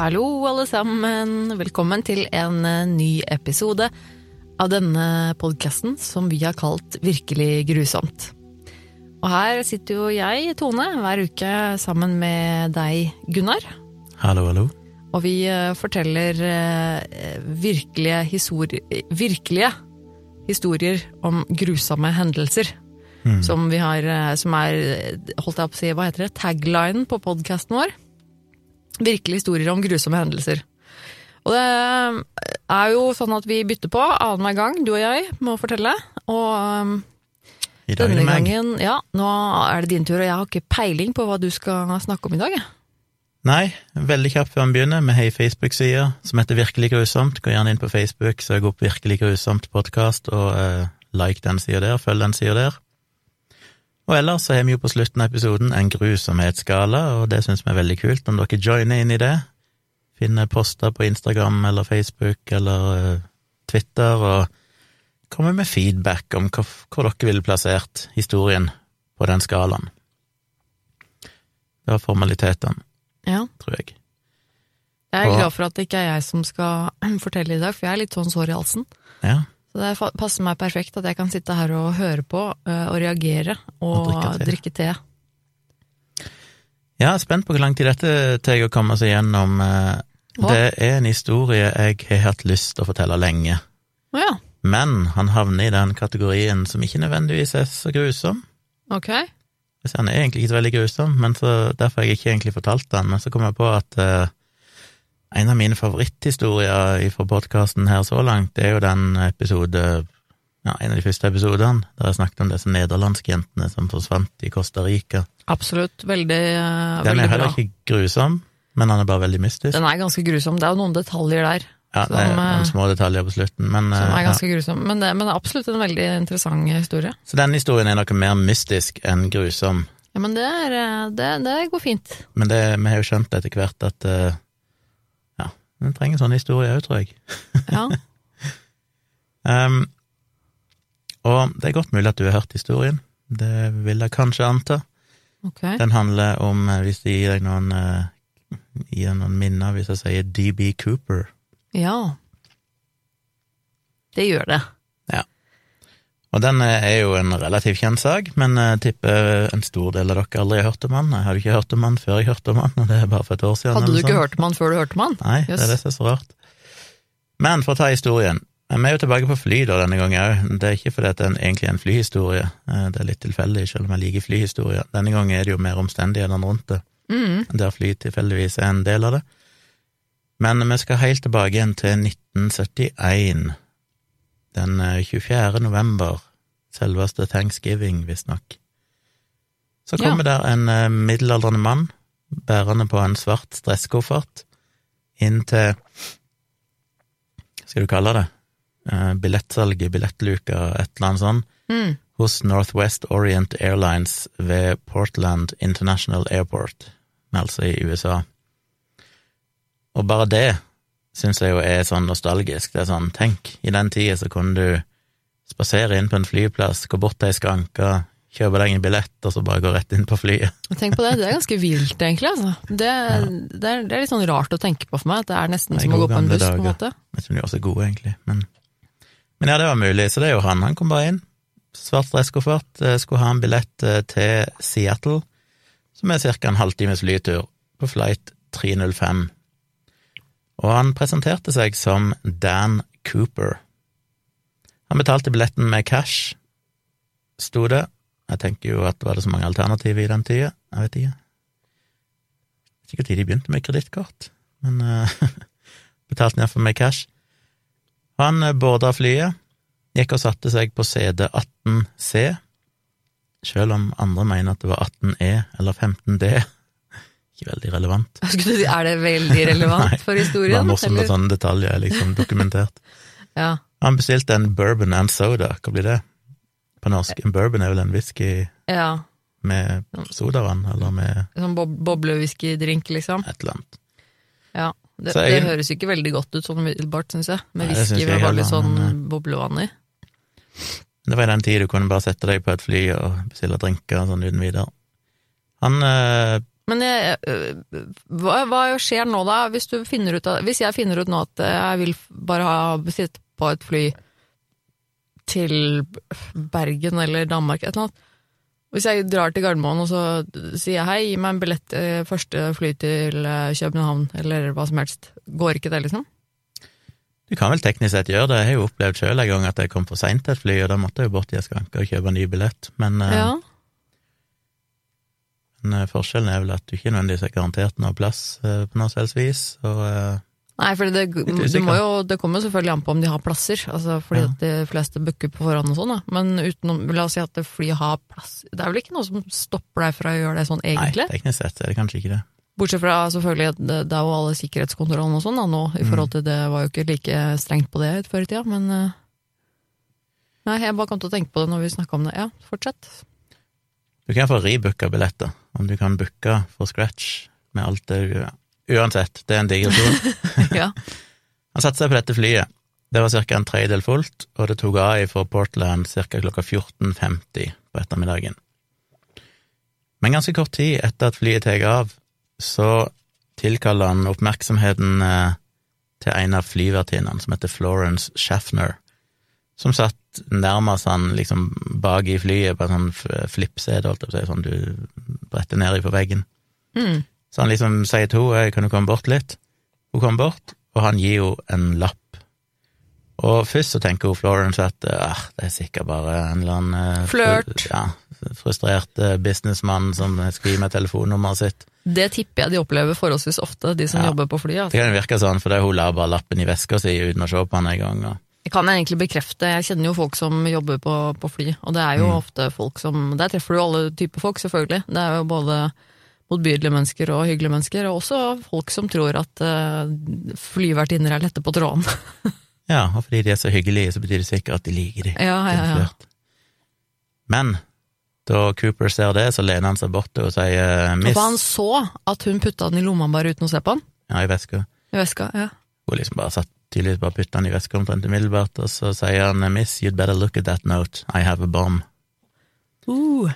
Hallo, alle sammen. Velkommen til en eh, ny episode av denne podkasten som vi har kalt Virkelig grusomt. Og her sitter jo jeg, Tone, hver uke sammen med deg, Gunnar. Hallo, hallo. Og vi eh, forteller eh, virkelige, histori virkelige historier om grusomme hendelser. Mm. Som vi har Som er, holdt jeg på å si, hva heter det, taglinen på podkasten vår. Virkelige historier om grusomme hendelser. Og det er jo sånn at vi bytter på annenhver gang, du og jeg, må fortelle. Og um, denne gangen, ja, nå er det din tur, og jeg har ikke peiling på hva du skal snakke om i dag. jeg. Nei, veldig kjapt før vi begynner. Vi har ei Facebook-side som heter Virkelig grusomt. Gå gjerne inn på Facebook, søk opp Virkelig grusomt podkast, og uh, like den sida der, følg den sida der. Og ellers så har vi jo på slutten av episoden en grusomhetsskala, og det syns vi er veldig kult om dere joiner inn i det. Finner poster på Instagram eller Facebook eller eh, Twitter, og kommer med feedback om hvor, hvor dere ville plassert historien på den skalaen. Det var formalitetene, Ja. tror jeg. Jeg er glad for at det ikke er jeg som skal fortelle i dag, for jeg er litt sånn sår i halsen. Ja, Så det passer meg perfekt at jeg kan sitte her og høre på eh, og reagere og, Og drikke te. Ja, jeg er spent på hvor lang tid dette tar å komme seg gjennom. eh, Det er en historie jeg har hatt lyst til å fortelle lenge, ja, men han havner i den kategorien som ikke nødvendigvis er så grusom. ok. Han er egentlig ikke så veldig grusom, men så, derfor har jeg ikke egentlig fortalt den. Men så kom jeg på at eh, en av mine favoritthistorier fra podkasten her så langt, det er jo den episode ja, en av de første episodene der jeg snakket om disse nederlandske jentene som forsvant i Costa Rica. Absolutt. Veldig, uh, Den er heller ikke grusom, men den er bare veldig mystisk. Den er ganske grusom. Det er jo noen detaljer der Ja, det er eh, noen små detaljer på slutten, men som er ja. ganske grusom. Men det, men det er absolutt en veldig interessant historie. Så denne historien er noe mer mystisk enn grusom, Ja, Men det, er, eh, det, det går fint. men det, vi har jo skjønt etter hvert at eh, ja, trenger sånne historier òg, tror jeg. Ja. Um, og det er godt mulig at du har hørt historien, det vil jeg kanskje anta. Okay. Den handler om, eh, hvis jeg gir deg noen, eh, gir noen minner, hvis jeg sier DB Cooper. Ja. Det gjør det. Og den eh, er jo en relativt kjent sak, men jeg tipper en stor del av dere aldri har hørt om han. Jeg hadde ikke hørt om han før jeg hørte om han, og det er bare for et år siden. Hadde du ikke sånn. hørt om han før du hørte om han? Nei, det er det som er så rart. Men for å ta historien. Vi er jo tilbake på fly da denne gangen òg. Det er ikke fordi det er en- egentlig er en flyhistorie, Eh, det er litt tilfeldig, selv om jeg liker flyhistorier. Denne gangen er det jo mer omstendighetene rundt det, Mm. der fly tilfeldigvis er en del av det. Men vi skal helt tilbake igjen til 1971. Den eh, 24. november, selveste thanksgiving, visstnok. Så Ja. kommer der en eh, middelaldrende mann, bærende på en svart stresskoffert, inn til Skal du kalle det? Eh, billettsalget, billettluka, et eller annet sånt, Mm. hos Northwest Orient Airlines ved Portland International Airport, altså i USA. Og bare det syns jeg jo er sånn nostalgisk. Det er sånn, tenk, i den tida så kunne du spasere inn på en flyplass, gå bort til ei skranke, kjøpe deg en billett, og så bare gå rett inn på flyet. Tenk på det, det er ganske vilt egentlig, altså. Det, det, er, det er litt sånn rart å tenke på for meg, at det er nesten Nei, som å gå på en buss, buss, på en dager. måte. Jeg om de var også gode, egentlig, men Men ja, det var mulig, så det er jo han. Han kom bare inn, svart dresskoffert, eh, skulle ha en billett eh, til Seattle, som er ca. en halvtimes flytur, på flight 305. Og han presenterte seg som Dan Cooper. Han betalte billetten med cash, sto det. Jeg tenker jo at var det så mange alternativer i den tida? Jeg vet ikke. Sikkert tid de begynte med kredittkort, men uh, betalte iallfall med cash. Han eh, borda flyet, gikk og satte seg på CD18C, selv om andre mener at det var 18E eller 15D. Ikke veldig relevant. Skulle Er det veldig relevant Nei, for Det historien? var morsomt at sånne detaljer er liksom dokumentert. Ja. Han bestilte en bourbon and soda, hva blir det på norsk? En bourbon er vel en whisky ja. med sodavann, eller med Sånn bob boblewhiskydrink, liksom. et eller annet. Ja. Det, jeg, det høres ikke veldig godt ut sånn umiddelbart, syns jeg. Med whisky med bare litt sånn men, boblevann i. Det var i den tid du kunne bare sette deg på et fly og bestille drinker sånn uten videre. Han eh, Men jeg, øh, hva, hva skjer nå da, hvis, du finner ut hvis jeg finner ut nå at jeg vil bare ha sitte på et fly til Bergen eller Danmark, et eller annet. Hvis jeg drar til Gardermoen og så sier jeg hei, gi meg en billett eh, første fly til eh, København, eller hva som helst, går ikke det, liksom? Du kan vel teknisk sett gjøre det, jeg har jo opplevd sjøl en gang at jeg kom for seint til et fly, og da måtte jeg jo bort en skranke og kjøpe en ny billett, men, ja. Ja. Men eh, forskjellen er vel at du ikke nødvendigvis er garantert noe plass eh, på noe selvs vis, og eh, Nei, for det, det, må jo, det kommer jo selvfølgelig an på om de har plasser, altså fordi Ja. at de fleste booker på forhånd og sånn. Men utenom, la oss si at flyet har plass Det er vel ikke noe som stopper deg fra å gjøre det sånn egentlig? Nei, teknisk sett er det kanskje ikke det. Bortsett fra selvfølgelig, det, det er jo alle sikkerhetskontrollene og sånn da nå, i Mm. forhold til det var jo ikke like strengt på det før i tida, men Nei, jeg bare kom til å tenke på det når vi snakka om det. Ja, fortsett. Du kan få rebooka billetter, om du kan booke for scratch med alt det du Uansett, det er en digresjon. ja. Han satte seg på dette flyet. Det var ca. en tredjedel fullt, og det tok av fra Portland ca. klokka 14.50 på ettermiddagen. Men ganske kort tid etter at flyet tar av, så tilkaller han oppmerksomheten eh, til en av flyvertinnene, som heter Florence Schaffner, som satt nærmest han liksom bak i flyet på en sånn flippsete, holdt jeg på å si, sånn du bretter ned i på veggen. Mm. Så han liksom sier til henne kan du komme bort litt? Hun kommer bort, og han gir henne en lapp. Og først så tenker hun Florence at ah, det er sikkert bare en eller annen eh, Flørt. Ja, frustrert eh, businessmann som skriver med telefonnummeret sitt. Det tipper jeg de opplever forholdsvis ofte, de som Ja. jobber på flyet. Altså. Det kan jo virke sånn, for det hun la bare lappen i veska si uten å se på han en gang. Og, Det kan jeg egentlig bekrefte. Jeg kjenner jo folk som jobber på, på fly, og det er jo Mm. ofte folk som Der treffer du alle typer folk, selvfølgelig. Det er jo både motbydelige mennesker og hyggelige mennesker, og også folk som tror at uh, flyvertinner er lette på tråden. ja, og fordi de er så hyggelige, så betyr det sikkert at de liker dem. ja, ja, ja. Men da Cooper ser det, så lener han seg bort og sier miss For han så at hun putta den i lomma bare uten å se på den. Ja, i veska. I veska. ja. Hun liksom bare satt tydeligvis bare putta den i veska omtrent umiddelbart, og så sier han miss, you'd better look at that note, I have a bomb. Uh.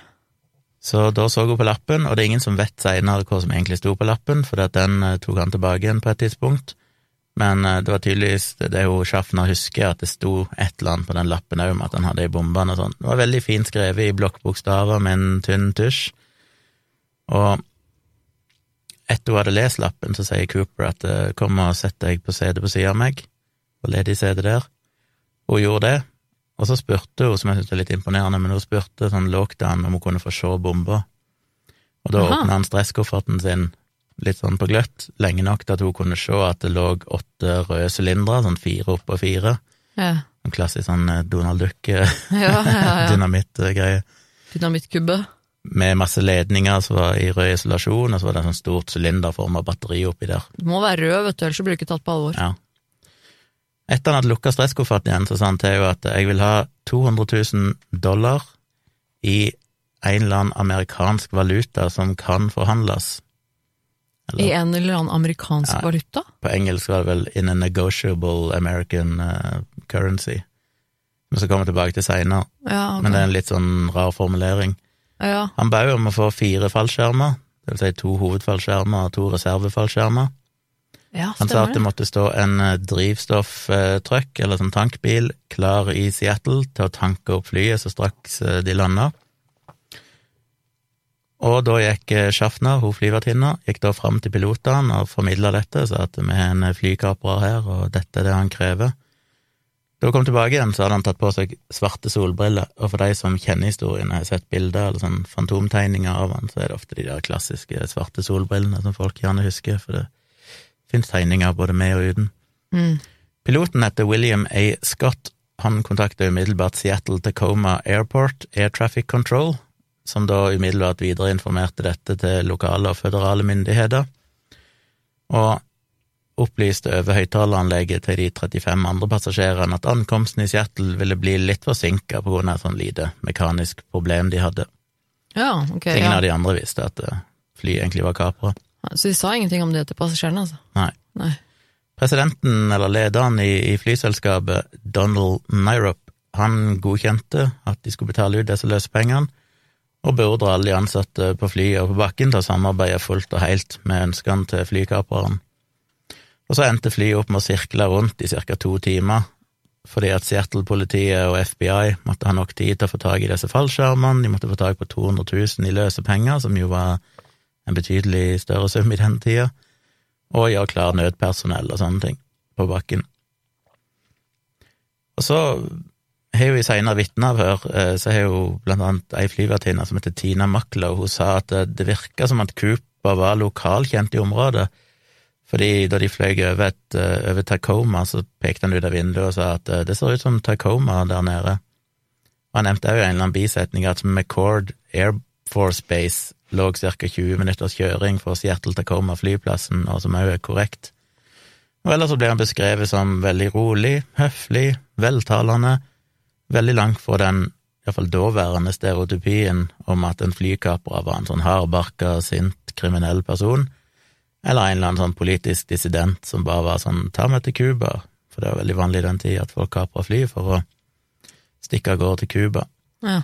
Så da så hun på lappen, og det er ingen som vet seinere hva som egentlig sto på lappen, for den eh, tok han tilbake igjen på et tidspunkt. Men eh, det var tydeligvis det, det hun Schaffner husker, at det sto et eller annet på den lappen òg om at han hadde ei bombe og sånn. Det var veldig fint skrevet i blokkbokstaver med en tynn tusj. Og etter hun hadde lest lappen, så sier Cooper at eh, kom og sett deg på setet på sida av meg, på ledig sete der. Hun gjorde det, og så spurte hun, som jeg syntes er litt imponerende, men hun spurte sånn lågt an om hun kunne få se bomba. Og da åpna han stresskofferten sin litt sånn på gløtt, lenge nok til at hun kunne se at det lå åtte røde sylindere, sånn fire oppå fire. Ja, En klassisk sånn eh, Donald ja, ja. ja. Duck-dynamittgreie. Med masse ledninger som var i rød isolasjon, og så var det en sånn stort sylinderforma batteri oppi der. Du må være rød, vet du, ellers så blir du ikke tatt på alvor. Ja. Etter han hadde lukka stresskofferten igjen, så sa han til henne at jeg vil ha 200 000 dollar i en eller annen amerikansk valuta som kan forhandles. I en eller annen amerikansk Ja. valuta. på engelsk var det vel in a negotiable American uh, currency. Vi skal komme tilbake til seinere, Ja, ok. men det er en litt sånn rar formulering. Ja. Han ba jo om å få fire fallskjermer, det vil si to hovedfallskjermer og to reservefallskjermer. ja, Han sa at det måtte stå en eh, drivstofftruck, eller sånn tankbil, klar i Seattle til å tanke opp flyet så straks eh, de landa. Og da gikk eh, Schaffner, hun flyvertinna, gikk da fram til pilotene og formidla dette, sa at vi har en flykaprer her, og dette er det han krever. Da hun kom tilbake igjen, så hadde han tatt på seg svarte solbriller, og for de som kjenner historien, og har sett bilder eller sånn fantomtegninger av han, så er det ofte de der klassiske svarte solbrillene som folk gjerne husker, for det finnes tegninger både med og uten. Mm. Piloten heter William A. Scott. Han kontakta umiddelbart Seattle Tacoma Airport Air Traffic Control, som da umiddelbart videreinformerte dette til lokale og føderale myndigheter, og opplyste over høyttaleranlegget til de 35 andre passasjerene at ankomsten i Seattle ville bli litt forsinka på grunn av et sånn lite mekanisk problem de hadde. Ja, ok. Ingen Ja. av de andre visste at eh, flyet egentlig var kapra. Så de sa ingenting om det til passasjerene, altså? Nei. Nei. Presidenten, eller lederen i, i flyselskapet, Donald Nyrop, han godkjente at de skulle betale ut disse løsepengene, og beordra alle de ansatte på flyet og på bakken til å samarbeide fullt og helt med ønskene til flykapreren. Og så endte flyet opp med å sirkle rundt i ca. to timer, fordi at Seattle-politiet og FBI måtte ha nok tid til å få tak i disse fallskjermene, de måtte få tak på 200 000 i løse penger, som jo var en betydelig større sum i den tida, og gjøre klar nødpersonell og sånne ting på bakken. Og så har jo i seinere vitneavhør, eh, så har jo blant annet ei flyvertinne som heter Tina Maklow, hun sa at det virka som at Cooper var lokalkjent i området, fordi da de fløy over, et, eh, over Tacoma, så pekte han ut av vinduet og sa at eh, det ser ut som Tacoma der nede. Han nevnte òg en eller annen bisetning at McCord Air Force Base lå ca. 20 minutters kjøring fra Seattle-Tacoma flyplassen, og som òg er korrekt. Og ellers så ble han beskrevet som veldig rolig, høflig, veltalende, veldig langt fra den iallfall daværende stereotypien om at en flykaprer var en sånn hardbarka, sint, kriminell person, eller en eller annen sånn politisk dissident som bare var sånn ta meg til Cuba, for det var veldig vanlig i den tida at folk kapra fly for å stikke av gårde til Cuba. Ja.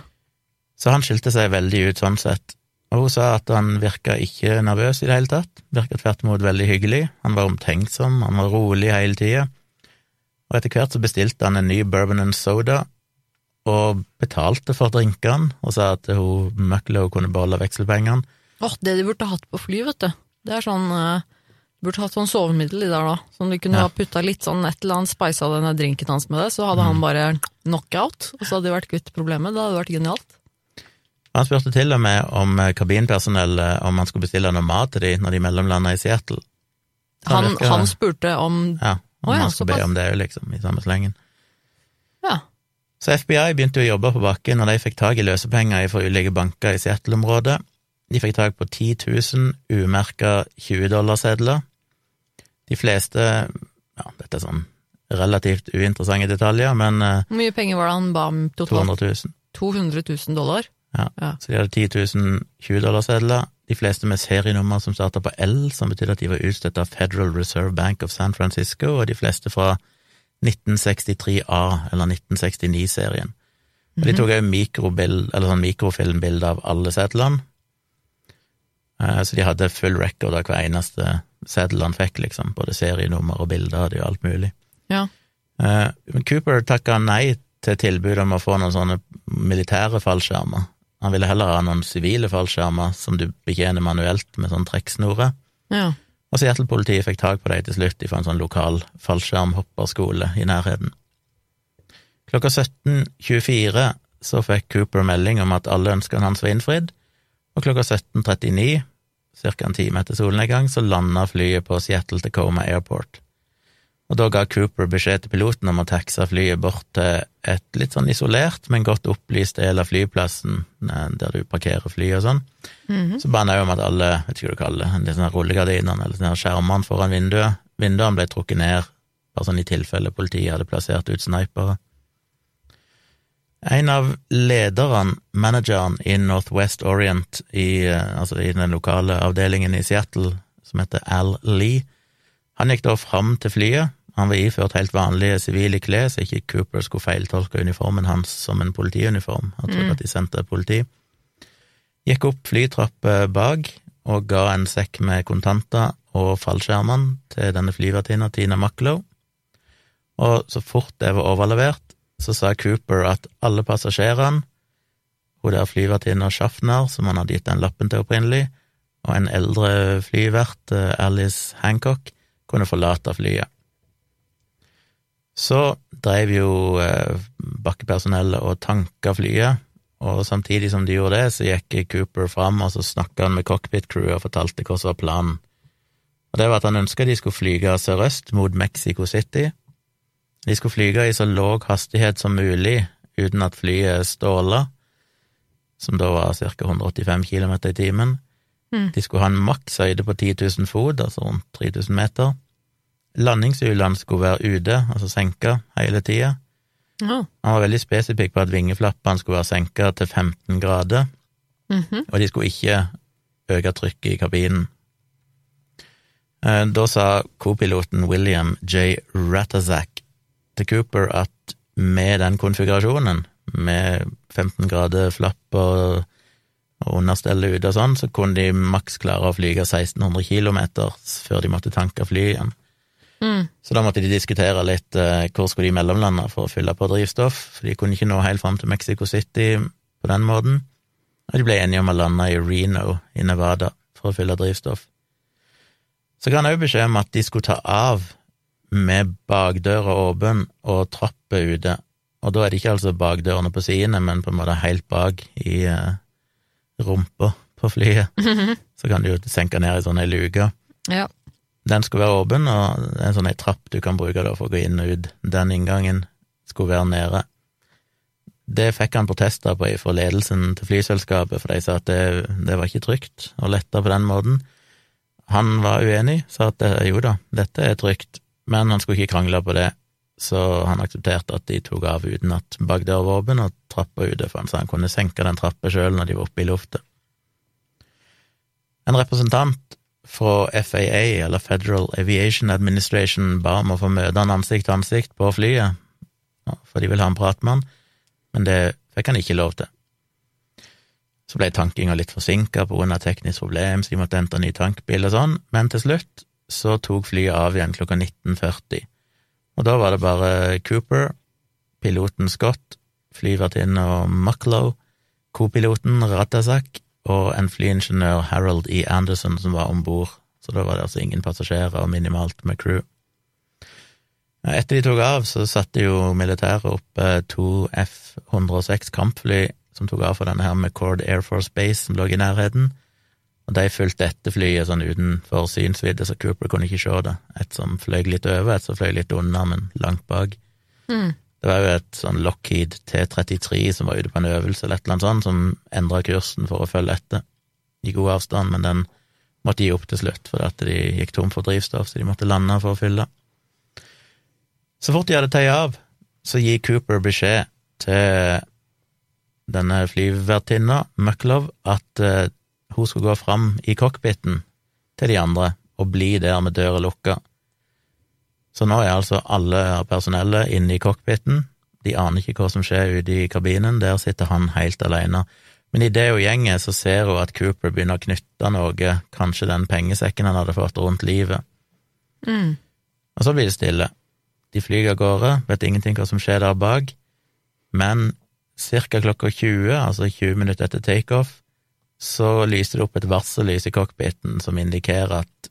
Så han skilte seg veldig ut sånn sett, og hun sa at han virka ikke nervøs i det hele tatt, virka tvert imot veldig hyggelig, han var omtenksom, han var rolig hele tida, og etter hvert så bestilte han en ny bourbon and soda, og betalte for drinkene, og sa at hun Mucklow kunne beholde vekselpengene. Åh, det de burde hatt på fly, vet du. Det er sånn eh, Du burde hatt sånn sovemiddel i der da, som du kunne Ja. ha putta litt sånn et eller annet, spisa denne drinken hans med det, så hadde Mm. han bare knockout, og så hadde de vært kvitt problemet. Det hadde vært genialt. Han spurte til og med om eh, kabinpersonellet om han skulle bestille noe mat til dem når de mellomlanda i Seattle. Han, han spurte om Ja, om Å ja, han skulle be om det, liksom, i samme slengen. Ja. Så FBI begynte å jobbe på bakken, og de fikk tak i løsepenger fra ulike banker i Seattle-området. De fikk tak på 10 000 umerka 20-dollarsedler. De fleste Ja, dette er sånn relativt uinteressante detaljer, men eh, Hvor mye penger var det han ba om totalt? 200 000. 200 000 dollar? Så de hadde 10 000 20-dollarsedler, de fleste med serienummer som starta på L, som betydde at de var utstøtt av Federal Reserve Bank of San Francisco, og de fleste fra 1963A, eller 1969-serien. Og De tok òg mikrobild, sånn mikrofilmbilde av alle sedlene, så de hadde full record av hver eneste seddel han fikk, liksom, både serienummer og bilder hadde jo alt mulig. Ja. Eh, Men Cooper takka nei til tilbudet om å få noen sånne militære fallskjermer. Han ville heller ha noen sivile fallskjermer som du betjener manuelt med sånn trekksnore. Ja. Og Seattle-politiet fikk tak på dem til slutt fra en sånn lokal fallskjermhopperskole i nærheten. Klokka 17.24 så fikk Cooper melding om at alle ønskene hans var innfridd, og klokka 17.39, ca. en time etter solnedgang, så landa flyet på Seattle-Tacoma Airport. Og da ga Cooper beskjed til piloten om å taxe flyet bort til et litt sånn isolert, men godt opplyst del av flyplassen, eh, der du parkerer fly og sånn. Mhm. Så ba han òg om at alle, vet ikke hva du kaller det, de sånne rullegardinene eller sånne skjermene foran vinduet, vinduene ble trukket ned, bare sånn i tilfelle politiet hadde plassert ut snipere. En av lederne, manageren i Northwest Orient, i, eh, altså i den lokale avdelingen i Seattle, som heter Al Lee, han gikk da fram til flyet. Han var iført helt vanlige sivile klær, så ikke Cooper skulle feiltolke uniformen hans som en politiuniform, Han trodde Mm. at de sendte politi. Gikk opp flytrappa bak og ga en sekk med kontanter og fallskjermene til denne flyvertinna, Tina Maklow. Og så fort det var overlevert, så sa Cooper at alle passasjerene, hun der flyvertinna Schaffner, som han hadde gitt den lappen til opprinnelig, og en eldre flyvert, eh, Alice Hancock, kunne forlate flyet. Så drev jo eh, bakkepersonellet og tanka flyet, og samtidig som de gjorde det, så gikk Cooper fram, og så snakka han med cockpit-crewet og fortalte hva som var planen. Og det var at han ønska de skulle flyge sørøst mot Mexico City. De skulle flyge i så låg hastighet som mulig uten at flyet ståla, som da var ca. 185 km i timen. Mm. De skulle ha en maks høyde på 10 000 fot, altså rundt 3000 meter. Landingshjulene skulle være ute, altså senka, hele tida. Han var veldig spesifikk på at vingeflappene skulle være senka til 15 grader, Mhm. og de skulle ikke øke trykket i kabinen. Eh, Da sa kopiloten William J. Ratazak til Cooper at med den konfigurasjonen, med 15 grader flapp og, understellet ute og sånn, så kunne de maks klare å flyge 1600 km før de måtte tanke fly igjen. Mm. Så da måtte de diskutere litt eh, hvor skulle de mellomlande for å fylle på drivstoff, for de kunne ikke nå helt fram til Mexico City på den måten. Og de ble enige om å lande i Reno i Nevada for å fylle drivstoff. Så ga han òg beskjed om at de skulle ta av med bakdøra åpen og trappa ute. Og da er det ikke altså bakdørene på sidene, men på en måte helt bak i eh, rumpa på flyet. Så kan du jo senke ned i sånn ei luke. Ja. Den skulle være åpen, og det er en sånn trapp du kan bruke da for å gå inn og ut. Den inngangen skulle være nede. Det fikk han protester på fra ledelsen til flyselskapet, for de sa at det, det var ikke trygt å lette på den måten. Han var uenig, sa at jo da, dette er trygt, men han skulle ikke krangle på det, så han aksepterte at de tok av uten at bakdøra var åpen og trappa ute, for han sa han kunne senke den trappa sjøl når de var oppe i lufta. En representant fra FAA, eller Federal Aviation Administration, ba om å få møte han ansikt til ansikt på flyet, for de ville ha en prat med han, men det fikk han ikke lov til. Så ble tankinga litt forsinka på grunn av teknisk problem, så de måtte hente en ny tankbil og sånn, men til slutt så tok flyet av igjen klokka 19.40. Og da var det bare Cooper, piloten Scott, flyvertinna Mucklow, kopiloten Radazak og en flyingeniør Harold E. Anderson som var om bord, så da var det altså ingen passasjerer og minimalt med crew. Etter de tok av, så satte jo militæret opp to F-106 kampfly som tok av for denne her McCord Air Force Base som lå i nærheten, og de fulgte etter flyet sånn utenfor synsvidde, så Cooper kunne ikke se det. Et som fløy litt over, et som fløy litt unna, men langt bak. Mm. Det var jo et sånn Lockheed T-33 som var ute på en øvelse eller et eller annet sånt, som endra kursen for å følge etter i god avstand, men den måtte gi opp til slutt fordi at de gikk tom for drivstoff, så de måtte lande for å fylle. Så fort de hadde tatt av, så gir Cooper beskjed til denne flyvertinna, Mucklov, at uh, hun skulle gå fram i cockpiten til de andre og bli der med døra lukka. Så nå er altså alle personellet inne i cockpiten, de aner ikke hva som skjer ute i kabinen, der sitter han helt alene. Men idet hun gjenger, så ser hun at Cooper begynner å knytte noe, kanskje den pengesekken han hadde fått rundt livet. Mm. Og så blir det stille. De flyr av gårde, vet ingenting hva som skjer der bak, men ca. klokka 20, altså 20 minutter etter takeoff, så lyser det opp et varsellys i cockpiten som indikerer at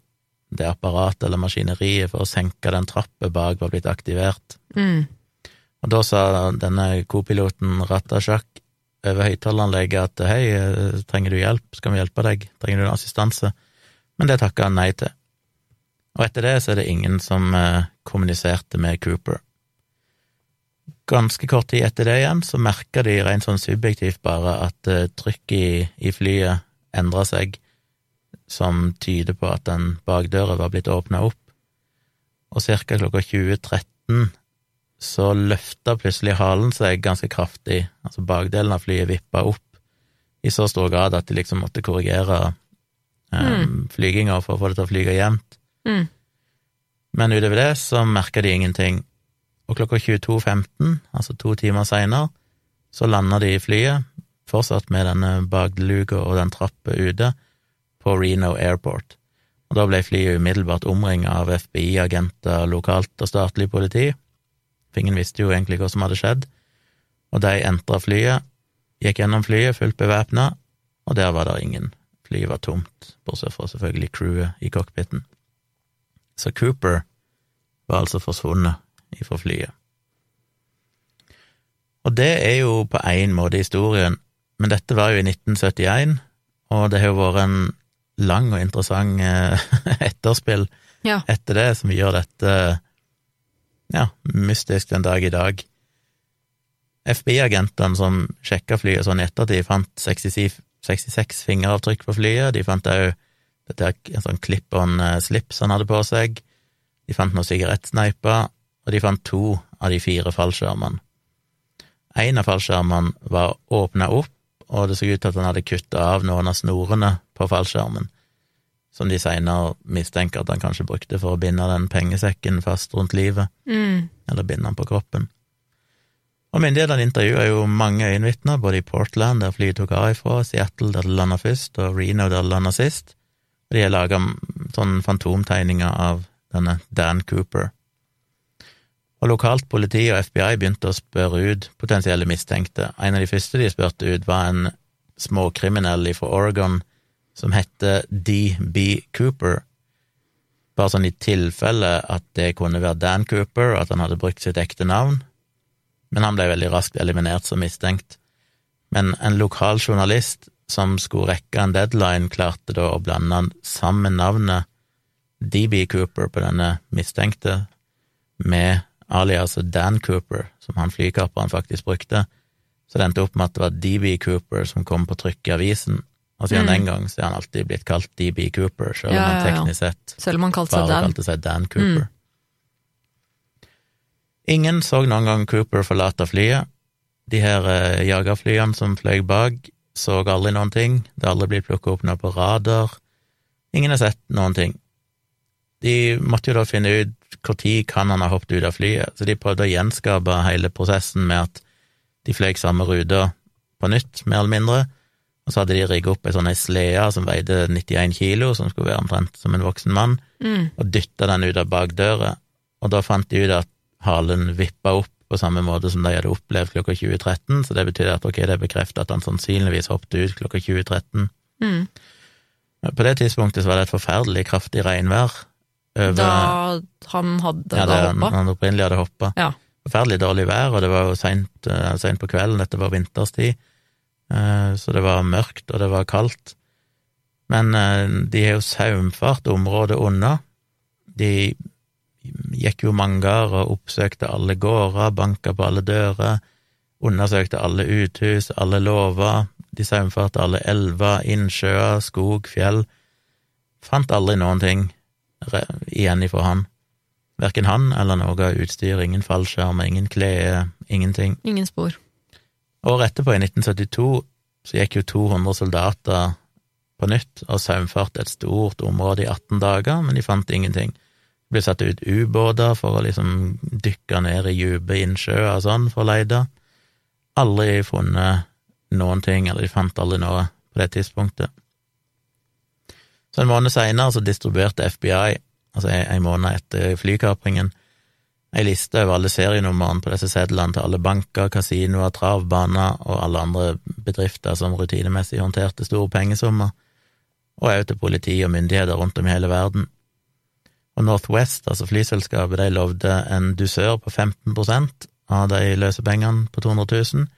det apparatet eller maskineriet for å senke den trappa bak var blitt aktivert. Mm. Og da sa denne kopiloten Ratashak over høyttaleranlegget at hei, trenger du hjelp, skal vi hjelpe deg, trenger du assistanse? Men det takka han nei til. Og etter det så er det ingen som eh, kommuniserte med Cooper. Ganske kort tid etter det igjen så merka de rent sånn subjektivt bare at uh, trykket i, i flyet endra seg, som tyder på at den bakdøra var blitt åpna opp, og ca. klokka 20.13 så løfta plutselig halen seg ganske kraftig, altså bakdelen av flyet vippa opp i så stor grad at de liksom måtte korrigere um, Mm. flyginga for å få det til å flyge jevnt. Mm. Men utover det så merka de ingenting. Og klokka 22.15, altså to timer seinere, så landa de i flyet, fortsatt med denne bakluka og den trappa ute, på Reno Airport. Og da ble flyet umiddelbart omringa av FBI-agenter, lokalt og statlig politi. Ingen visste jo egentlig hva som hadde skjedd. Og de entra flyet, gikk gjennom flyet fullt bevæpna, og der var det ingen. Flyet var tomt, bortsett fra selvfølgelig crewet i cockpiten. Så Cooper var altså forsvunnet ifra flyet. Og det er jo på én måte historien, men dette var jo i 1971, og det har jo vært en lang og interessant eh, etterspill Ja. etter det, som gjør dette ja, mystisk den dag i dag. FBI-agentene som sjekka flyet sånn i ettertid, fant 66, 66 fingeravtrykk på flyet. De fant òg en sånn clip-on-slips han hadde på seg. De fant noen sigarettsneiper, og de fant to av de fire fallskjermene. En av fallskjermene var åpna opp, og det så ut til at han hadde kutta av noen av snorene på fallskjermen, som de seinere mistenker at han kanskje brukte for å binde den pengesekken fast rundt livet Mm. eller binde den på kroppen. Og myndighetene intervjua jo mange øyenvitner, både i Portland, der flyet tok av ifra, Seattle, der det landa først, og Reno, der det landa sist. Og de har laga sånne fantomtegninger av denne Dan Cooper. Og lokalt politi og FBI begynte å spørre ut potensielle mistenkte. En av de første de spurte ut, var en småkriminell fra Oregon som heter DB Cooper. Bare sånn i tilfelle at det kunne være Dan Cooper, og at han hadde brukt sitt ekte navn men han ble veldig raskt eliminert som mistenkt. Men en lokal journalist som skulle rekke en deadline, klarte da å blande sammen navnet DB Cooper på denne mistenkte med aliaset Dan Cooper, som han flykapperen faktisk brukte. Så det endte opp med at det var DB Cooper som kom på trykk i avisen, og siden mm. den gang så er han alltid blitt kalt DB Cooper, selv om ja, han teknisk sett selv om han kalte seg bare kalte seg Dan Cooper. Mm. Ingen så noen gang Cooper forlate flyet. De her eh, jagerflyene som fløy bak, så aldri noen ting. Det har aldri blitt plukka opp noe på radar. Ingen har sett noen ting. De måtte jo da finne ut når kan han ha hoppet ut av flyet, så de prøvde å gjenskape hele prosessen med at de fløy samme ruta på nytt, mer eller mindre, og så hadde de rigget opp ei sånn slede som veide 91 kilo, som skulle være omtrent som en voksen mann, mm. og dytta den ut av bakdøra, og da fant de ut at halen vippa opp på samme måte som de hadde opplevd klokka 2013, så det betyr at ok, det bekreftet at han sannsynligvis hoppet ut klokka 2013. Mm. På det tidspunktet så var det et forferdelig kraftig regnvær. Over, da han hadde ja, det, hoppa? Han opprinnelig hadde hoppa. Ja. Forferdelig dårlig vær, og det var jo seint eh, på kvelden, dette var vinterstid, eh, så det var mørkt, og det var kaldt. Men eh, de har jo saumfart området unna. De gikk jo mangar og oppsøkte alle gårder, banka på alle dører, undersøkte alle uthus, alle låver, de saumfarte alle elver, innsjøer, skog, fjell. Fant aldri noen ting igjen ifra han. Verken han eller noe av utstyr, ingen fallskjermer, ingen klede, ingenting. Ingen spor. Året etterpå, i 1972, så gikk jo 200 soldater på nytt og saumfarte et stort område i 18 dager, men de fant ingenting ble satt ut ubåter for å liksom dykke ned i dype innsjøer og sånn for å lete. Aldri funnet noen ting, eller de fant aldri noe på det tidspunktet. Så en måned seinere så distribuerte FBI, altså en måned etter flykapringen, ei liste over alle serienumrene på disse sedlene til alle banker, kasinoer, travbaner og alle andre bedrifter som rutinemessig håndterte store pengesummer, og òg til politi og myndigheter rundt om i hele verden. Og Northwest, altså flyselskapet, de lovde en dusør på 15% av de løsepengene på 200 000.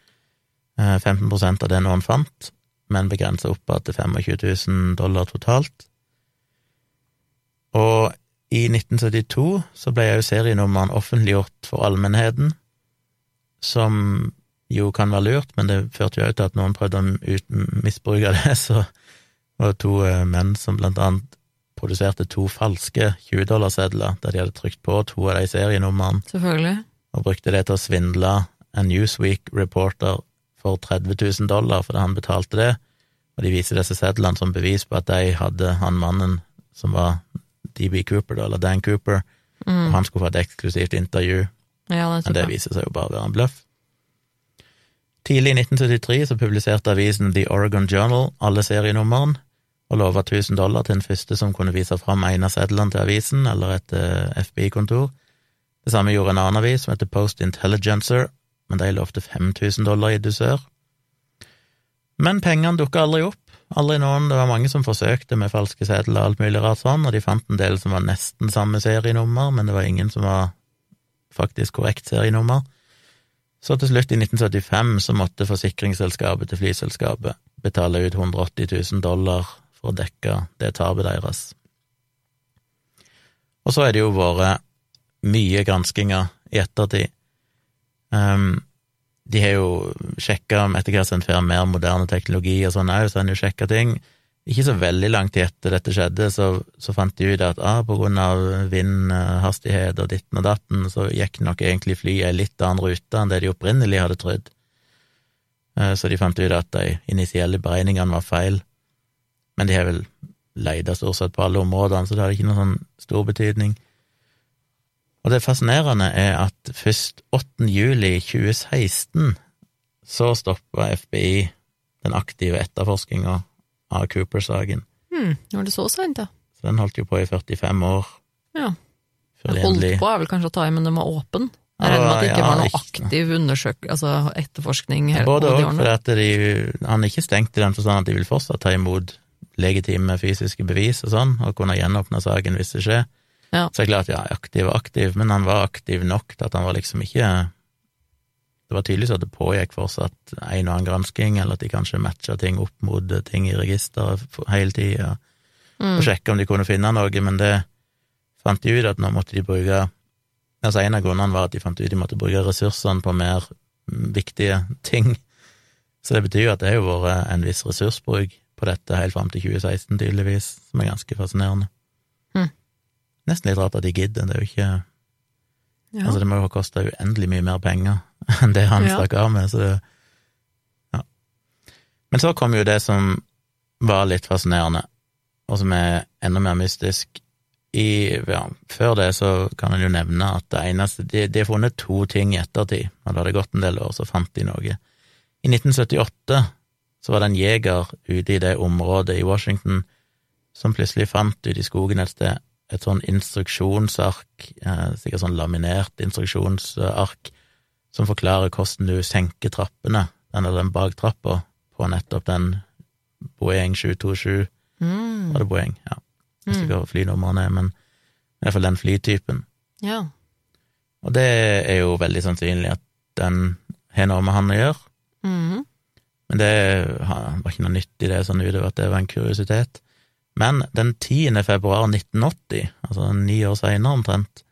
15% av det noen fant, men begrensa oppad til 25 000 dollar totalt. Og i 1972 så ble jo serienummeren offentliggjort for allmennheten, som jo kan være lurt, men det førte jo òg til at noen prøvde å misbruke det, så det var to eh, menn som blant annet produserte to falske 20-dollarsedler der de hadde trykt på to av de serienumrene, og brukte det til å svindle en Newsweek-reporter for 30 000 dollar fordi han betalte det, og de viser disse sedlene som bevis på at de hadde han mannen som var DB Cooper, eller Dan Cooper, mm. og han skulle få et eksklusivt intervju, ja, det men det viser seg jo bare å være en bløff. Tidlig i 1973 så publiserte avisen The Oregon Journal alle serienummeren, og lova 1000 dollar til den første som kunne vise fram en av sedlene til avisen eller et uh, FBI-kontor. Det samme gjorde en annen avis som heter Post Intelligencer, men de lovte 5000 dollar i dusør. Men pengene dukka aldri opp. Aldri noen. Det var mange som forsøkte med falske sedler og alt mulig rart sånn, og de fant en del som var nesten samme serienummer, men det var ingen som var faktisk korrekt serienummer. Så til slutt, i 1975, så måtte forsikringsselskapet til flyselskapet betale ut 180 000 dollar for å dekke det tapet deres. Og så er det jo vært mye granskinger i ettertid. Um, de har jo sjekka etter hvert som en mer moderne teknologi og sånn òg, så har en jo sjekka ting. Ikke så veldig langt etter dette skjedde, så, så fant de ut at ah, på grunn av vindhastighet og ditten og datten, så gikk nok egentlig flyet ei litt annen rute enn det de opprinnelig hadde trodd. Uh, så de fant ut at de initielle beregningene var feil men de har vel leita stort sett på alle områdene, så det hadde ikke noen sånn stor betydning. Og det fascinerende er at først 8. juli 2016 så stoppa FBI den aktive etterforskinga av Cooper-saken. Hmm, var det så seint, ja? Så den holdt jo på i 45 år. Ja. Før Holdt på er vel kanskje å ta i, men den var åpen? Jeg regner med at det ikke Ja, var noe aktiv undersøk, altså etterforskning hele Både òg for at de, han er ikke stengt i den forstand at de vil fortsatt ta imot legitime fysiske bevis og sånn, og kunne gjenåpne saken hvis det skjer. Ja. Så er det klart, ja, aktiv og aktiv, men han var aktiv nok til at han var liksom ikke Det var tydelig så at det pågikk fortsatt en og annen gransking, eller at de kanskje matcha ting opp mot ting i registeret hele tida, Mm. og sjekka om de kunne finne noe, men det fant de ut at nå måtte de bruke Altså En av grunnene var at de fant ut de måtte bruke ressursene på mer viktige ting. Så det betyr jo at det har vært en viss ressursbruk på dette helt fram til 2016, tydeligvis, som er ganske fascinerende. Nesten litt rart at de gidder, det er jo ikke Ja. Altså, det må jo ha kosta uendelig mye mer penger enn det han Ja. stakk av med, så det Ja. Men så kom jo det som var litt fascinerende, og som er enda mer mystisk. I, ja, før det så kan en jo nevne at det eneste de har funnet to ting i ettertid, og da hadde gått en del år, så fant de noe. I 1978 så var det en jeger ute i det området i Washington som plutselig fant ute i skogen et sted et sånn instruksjonsark, eh, sikkert sånn laminert instruksjonsark, som forklarer hvordan du senker trappene, den eller den baktrappa, på nettopp den Boeing 727 Mm. Var det Boeing? Ja. Jeg husker ikke hva flynummerne er, men i hvert fall den flytypen. ja. Og det er jo veldig sannsynlig at den har noe med han å gjøre, Mm. men det var ikke noe nytt i det sånn utover at det var en kuriositet. Men den 10. februar 1980, altså ni år seinere omtrent,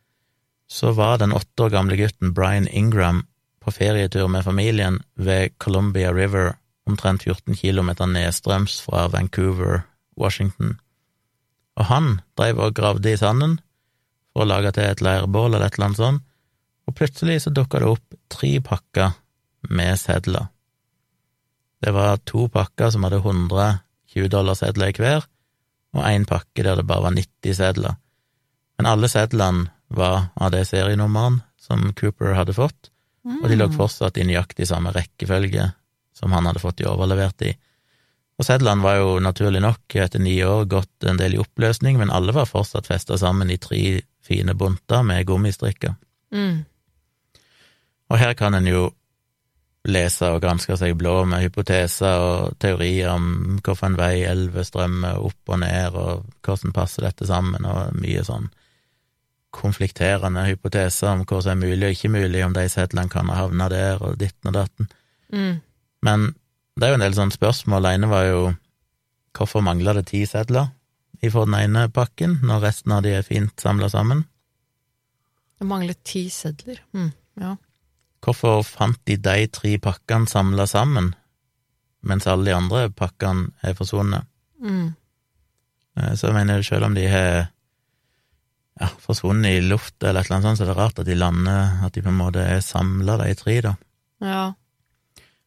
så var den åtte år gamle gutten Brian Ingram på ferietur med familien ved Columbia River, omtrent 14 kilometer nedstrøms fra Vancouver, Washington. Og han drev og gravde i sanden for å lage til et leirbål eller et eller annet sånt, og plutselig så dukka det opp tre pakker med sedler. Det var to pakker som hadde 100 20-dollarsedler i hver, og én pakke der det bare var 90 sedler. Men alle sedlene var av det serienummeret som Cooper hadde fått, og de lå Mm. fortsatt i nøyaktig samme rekkefølge som han hadde fått de overlevert i. Og sedlene var jo naturlig nok etter ni år gått en del i oppløsning, men alle var fortsatt festa sammen i tre fine bunter med gummistrikker. Mm. Og her kan en jo lese og granske seg blå med hypoteser og teorier om hvilken vei elver strømmer opp og ned, og hvordan passer dette sammen, og mye sånn konflikterende hypoteser om hva som er mulig og ikke mulig, om de sedlene kan ha havna der, og ditten og datten. Mm. Men det er jo en del sånne spørsmål. Det ene var jo hvorfor mangler det ti sedler ifra den ene pakken, når resten av de er fint samla sammen? Det mangler ti sedler. Mm. Ja. Hvorfor fant de de tre pakkene samla sammen, mens alle de andre pakkene er forsvunnet? Mm. Eh, Så jeg mener, selv om de har ja, forsvunnet i luft eller et eller annet sånt, så er det rart at de lander, at de på en måte er samla, de tre, da. ja.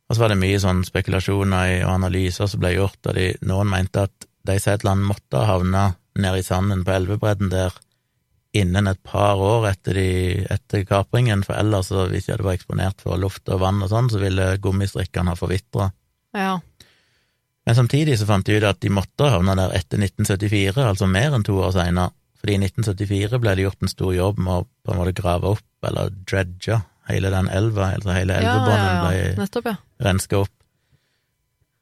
Og så var det mye sånn spekulasjoner og analyser som ble gjort, og de, noen mente at de sedlene måtte ha havna nede i sanden på elvebredden der innen et par år etter, de, etter kapringen, for ellers, hvis de hadde vært eksponert for luft og vann og sånn, så ville gummistrikkene ha forvitra. Ja. Men samtidig så fant de ut at de måtte ha havna der etter 1974, altså mer enn to år seinere, fordi i 1974 ble det gjort en stor jobb med å på en måte grave opp, eller dredge, hele den elva, altså hele elvebånden ja, ja. ble ja. renska opp.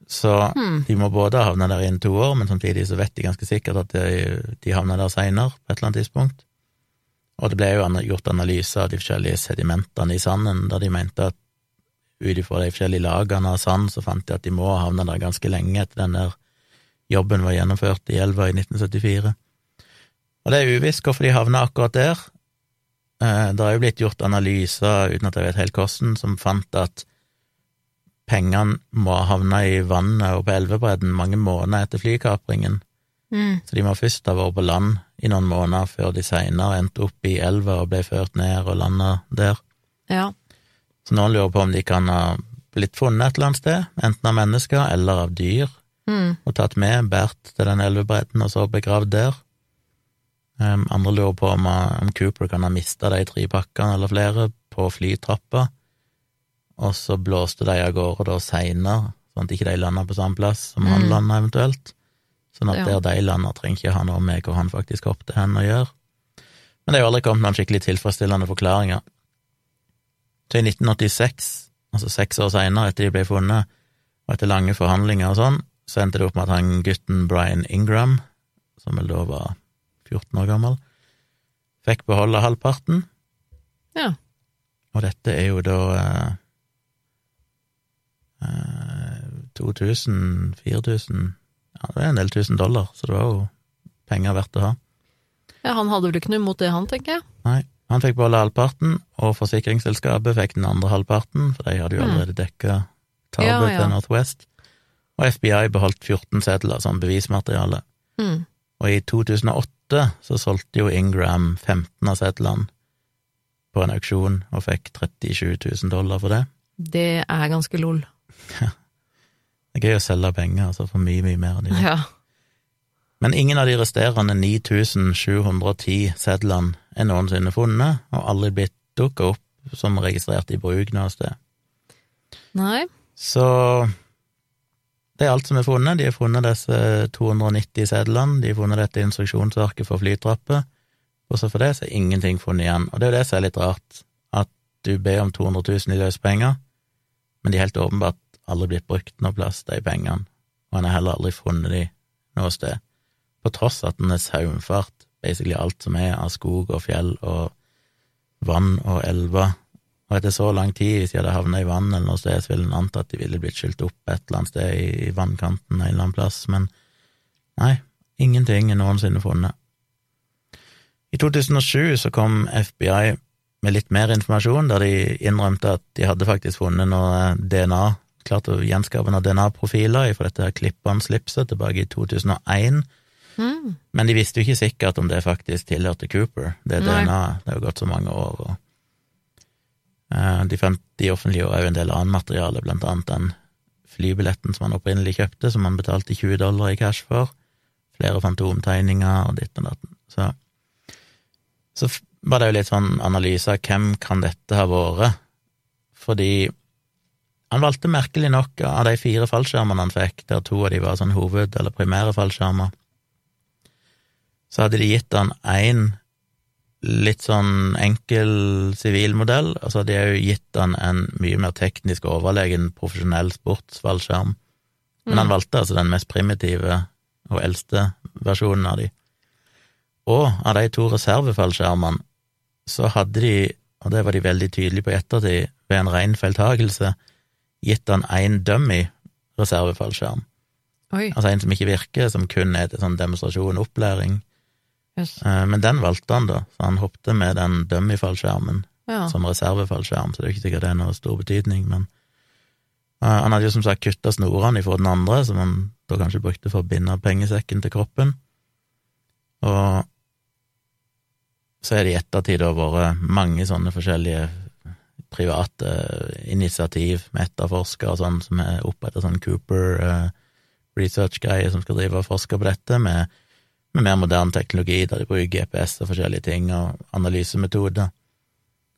Så Hmm. de må både ha havna der innen to år, men samtidig så vet de ganske sikkert at de, de havner der seinere, på et eller annet tidspunkt. Og det ble jo gjort analyser av de forskjellige sedimentene i sanden, der de mente at ut ifra de forskjellige lagene av sand, så fant de at de må ha havna der ganske lenge etter den der jobben var gjennomført i elva i 1974. Og det er uvisst hvorfor de havna akkurat der. Eh, Det har jo blitt gjort analyser, uten at jeg vet helt hvordan, som fant at pengene må ha havna i vannet og på elvebredden mange måneder etter flykapringen, Mm. så de må først ha vært på land i noen måneder før de seinere endte opp i elva og ble ført ned og landa der. Ja. Så noen lurer på om de kan ha blitt funnet et eller annet sted, enten av mennesker eller av dyr, Mm. og tatt med, båret til den elvebredden og så begravd der. Um, andre lurer på om, om Cooper kan ha mista de tre pakkene eller flere på flytrappa, og så blåste de av gårde da seinere, sånn at ikke de landa på samme plass som han Mm. landa eventuelt. Sånn at Ja. der de lander, trenger ikke ha noe med hvor han faktisk hoppet hen å gjøre. Men det er jo aldri kommet noen skikkelig tilfredsstillende forklaringer. Så i 1986, altså seks år seinere etter de ble funnet, og etter lange forhandlinger og sånn, så endte det opp med at han gutten Brian Ingram, som vel da var 14 år gammel, fikk beholde halvparten, Ja. og dette er jo da eh, eh, 2000, 4000 Ja, det er en del tusen dollar, så det var jo penger verdt å ha. ja, han hadde vel ikke noe imot det, han, tenker jeg. Nei, han fikk beholde halvparten, og forsikringsselskapet fikk den andre halvparten, for de hadde jo Mm. allerede dekka tapet Ja, ja. til Northwest. Og FBI beholdt 14 sedler som bevismateriale. Mm. Og i 2008 så solgte jo Ingram 15 av sedlene på en auksjon, og fikk 37 000 dollar for det. Det er ganske lol. Det er gøy å selge penger, altså for mye, mye mer enn de gjør. Ja. Men ingen av de resterende 9710 sedlene er noensinne funnet, og aldri blitt dukka opp som registrert i bruk noe sted. Nei. Så det er alt som er funnet. De har funnet disse 290 sedlene, de har funnet dette instruksjonsarket for flytrapper. Også for det så er ingenting funnet igjen. Og det er jo det som er litt rart, at du ber om 200 000 i løsepenger, men de er helt åpenbart aldri blitt brukt noe plass, de pengene, og han har heller aldri funnet de noe sted. På tross at den er saumfart, basically alt som er av skog og fjell og vann og elver. Og etter så lang tid, hvis de hadde havnet i vann eller noe sted, så ville en anta at de ville blitt skylt opp et eller annet sted i, i vannkanten en eller annen plass, men nei, ingenting er noensinne funnet. I 2007 så kom FBI med litt mer informasjon, der de innrømte at de hadde faktisk funnet noe DNA, klart å gjenskape noen DNA-profiler fra dette her Klippan-slipset tilbake i 2001, Mm. men de visste jo ikke sikkert om det faktisk tilhørte Cooper, det er DNA, det har jo gått så mange år, og eh, de, fant, de offentliggjorde òg en del annet materiale, blant annet den flybilletten som han opprinnelig kjøpte, som han betalte 20 dollar i cash for, flere fantomtegninger og ditt og datt. Så, så var det jo litt sånn analyse av hvem kan dette ha vært, fordi han valgte merkelig nok av de fire fallskjermene han fikk, der to av de var sånn hoved- eller primære fallskjermer, så hadde de gitt han én litt sånn enkel sivilmodell, og så hadde de òg gitt han en mye mer teknisk overlegen profesjonell sportsfallskjerm. Men han Mm. valgte altså den mest primitive og eldste versjonen av de. Og av de to reservefallskjermene så hadde de, og det var de veldig tydelige på i ettertid, ved en ren feiltagelse, gitt han én dummy reservefallskjerm. Oi. Altså en som ikke virker, som kun er til sånn demonstrasjon opplæring. Jøss. Eh, Men den valgte han, da, så han hoppte med den dummy-fallskjermen Ja. som reservefallskjerm, så det er jo ikke sikkert det er noe stor betydning, men eh, han hadde jo som sagt kutta snorene ifra den andre, som han da kanskje brukte for å binde pengesekken til kroppen, og så er det i ettertid da vært mange sånne forskjellige private initiativ med etterforskere og sånn, som er opprettet sånn Cooper uh, research-greie som skal drive og forske på dette, med, med mer moderne teknologi, der de bruker GPS og forskjellige ting, og analysemetoder.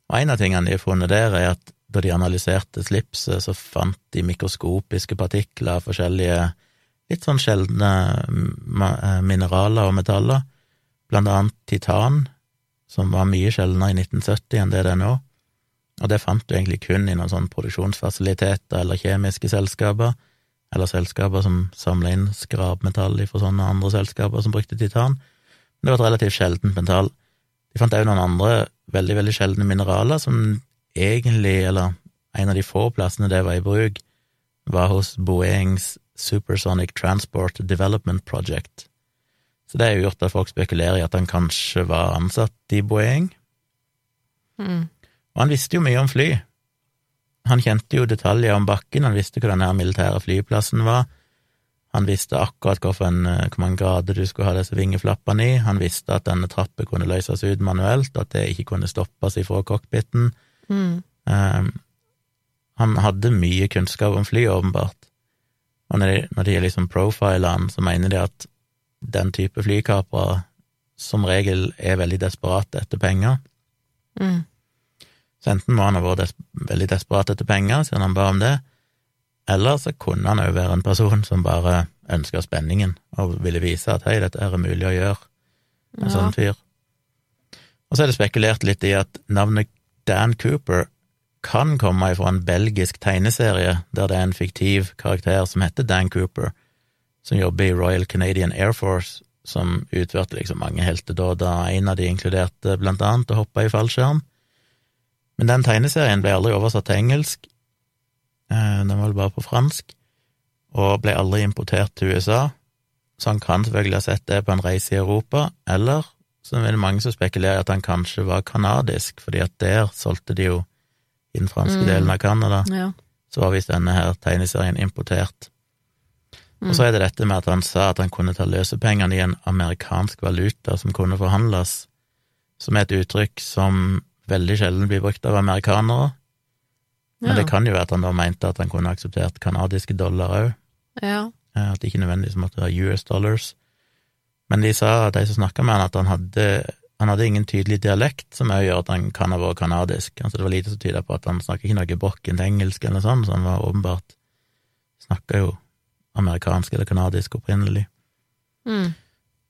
Og en av tingene de har funnet der, er at da de analyserte slipset, så fant de mikroskopiske partikler av forskjellige litt sånn sjeldne eh, mineraler og metaller, blant annet titan, som var mye sjeldnere i 1970 enn det det er nå. Og det fant du egentlig kun i noen sånne produksjonsfasiliteter eller kjemiske selskaper, eller selskaper som samla inn skrapmetall fra sånne andre selskaper som brukte titan. Men det var et relativt sjeldent metall. De fant òg noen andre veldig, veldig sjeldne mineraler som egentlig, eller en av de få plassene det var i bruk, var hos Boeings Supersonic Transport Development Project. Så det har jo gjort at folk spekulerer i at han kanskje var ansatt i Boeing. Mm. Og han visste jo mye om fly. Han kjente jo detaljer om bakken, han visste hvor den her militære flyplassen var. Han visste akkurat eh, hvor mange grader du skulle ha disse vingeflappene i. Han visste at denne trappen kunne løses ut manuelt, at det ikke kunne stoppes ifra cockpiten. Mm. Um, han hadde mye kunnskap om fly, åpenbart. Og når de, når de liksom profiler han, så mener de at den type flykapere som regel er veldig desperate etter penger. Mm. Så enten må han ha vært des veldig desperat etter penger, siden han ba om det, eller så kunne han òg være en person som bare ønska spenningen og ville vise at hei, dette er mulig å gjøre, en Ja. sånn fyr. Og så er det spekulert litt i at navnet Dan Cooper kan komme fra en belgisk tegneserie der det er en fiktiv karakter som heter Dan Cooper, som jobber i Royal Canadian Air Force, som utførte liksom mange heltedåder, en av de inkluderte blant annet å hoppe i fallskjerm. Men den tegneserien ble aldri oversatt til engelsk, eh, den var vel bare på fransk, og ble aldri importert til USA, så han kan selvfølgelig ha sett det på en reise i Europa, eller så er det mange som spekulerer at han kanskje var kanadisk, fordi at der solgte de jo i den franske Mm. delen av Canada, Ja. så var visst denne her tegneserien importert. Mm. Og så er det dette med at han sa at han kunne ta løsepengene i en amerikansk valuta som kunne forhandles, som er et uttrykk som veldig sjelden blir brukt av amerikanere, men Ja. det kan jo være at han da mente at han kunne akseptert kanadiske dollar òg, Ja. at det ikke nødvendigvis måtte være US dollars. Men de sa, de som snakka med han, at han hadde, han hadde ingen tydelig dialekt, som òg gjør at han kan ha vært kanadisk. Altså det var lite som tyda på at han snakker ikke noe brokkent engelsk eller sånn, så han var åpenbart snakka jo amerikansk eller kanadisk opprinnelig. Mm.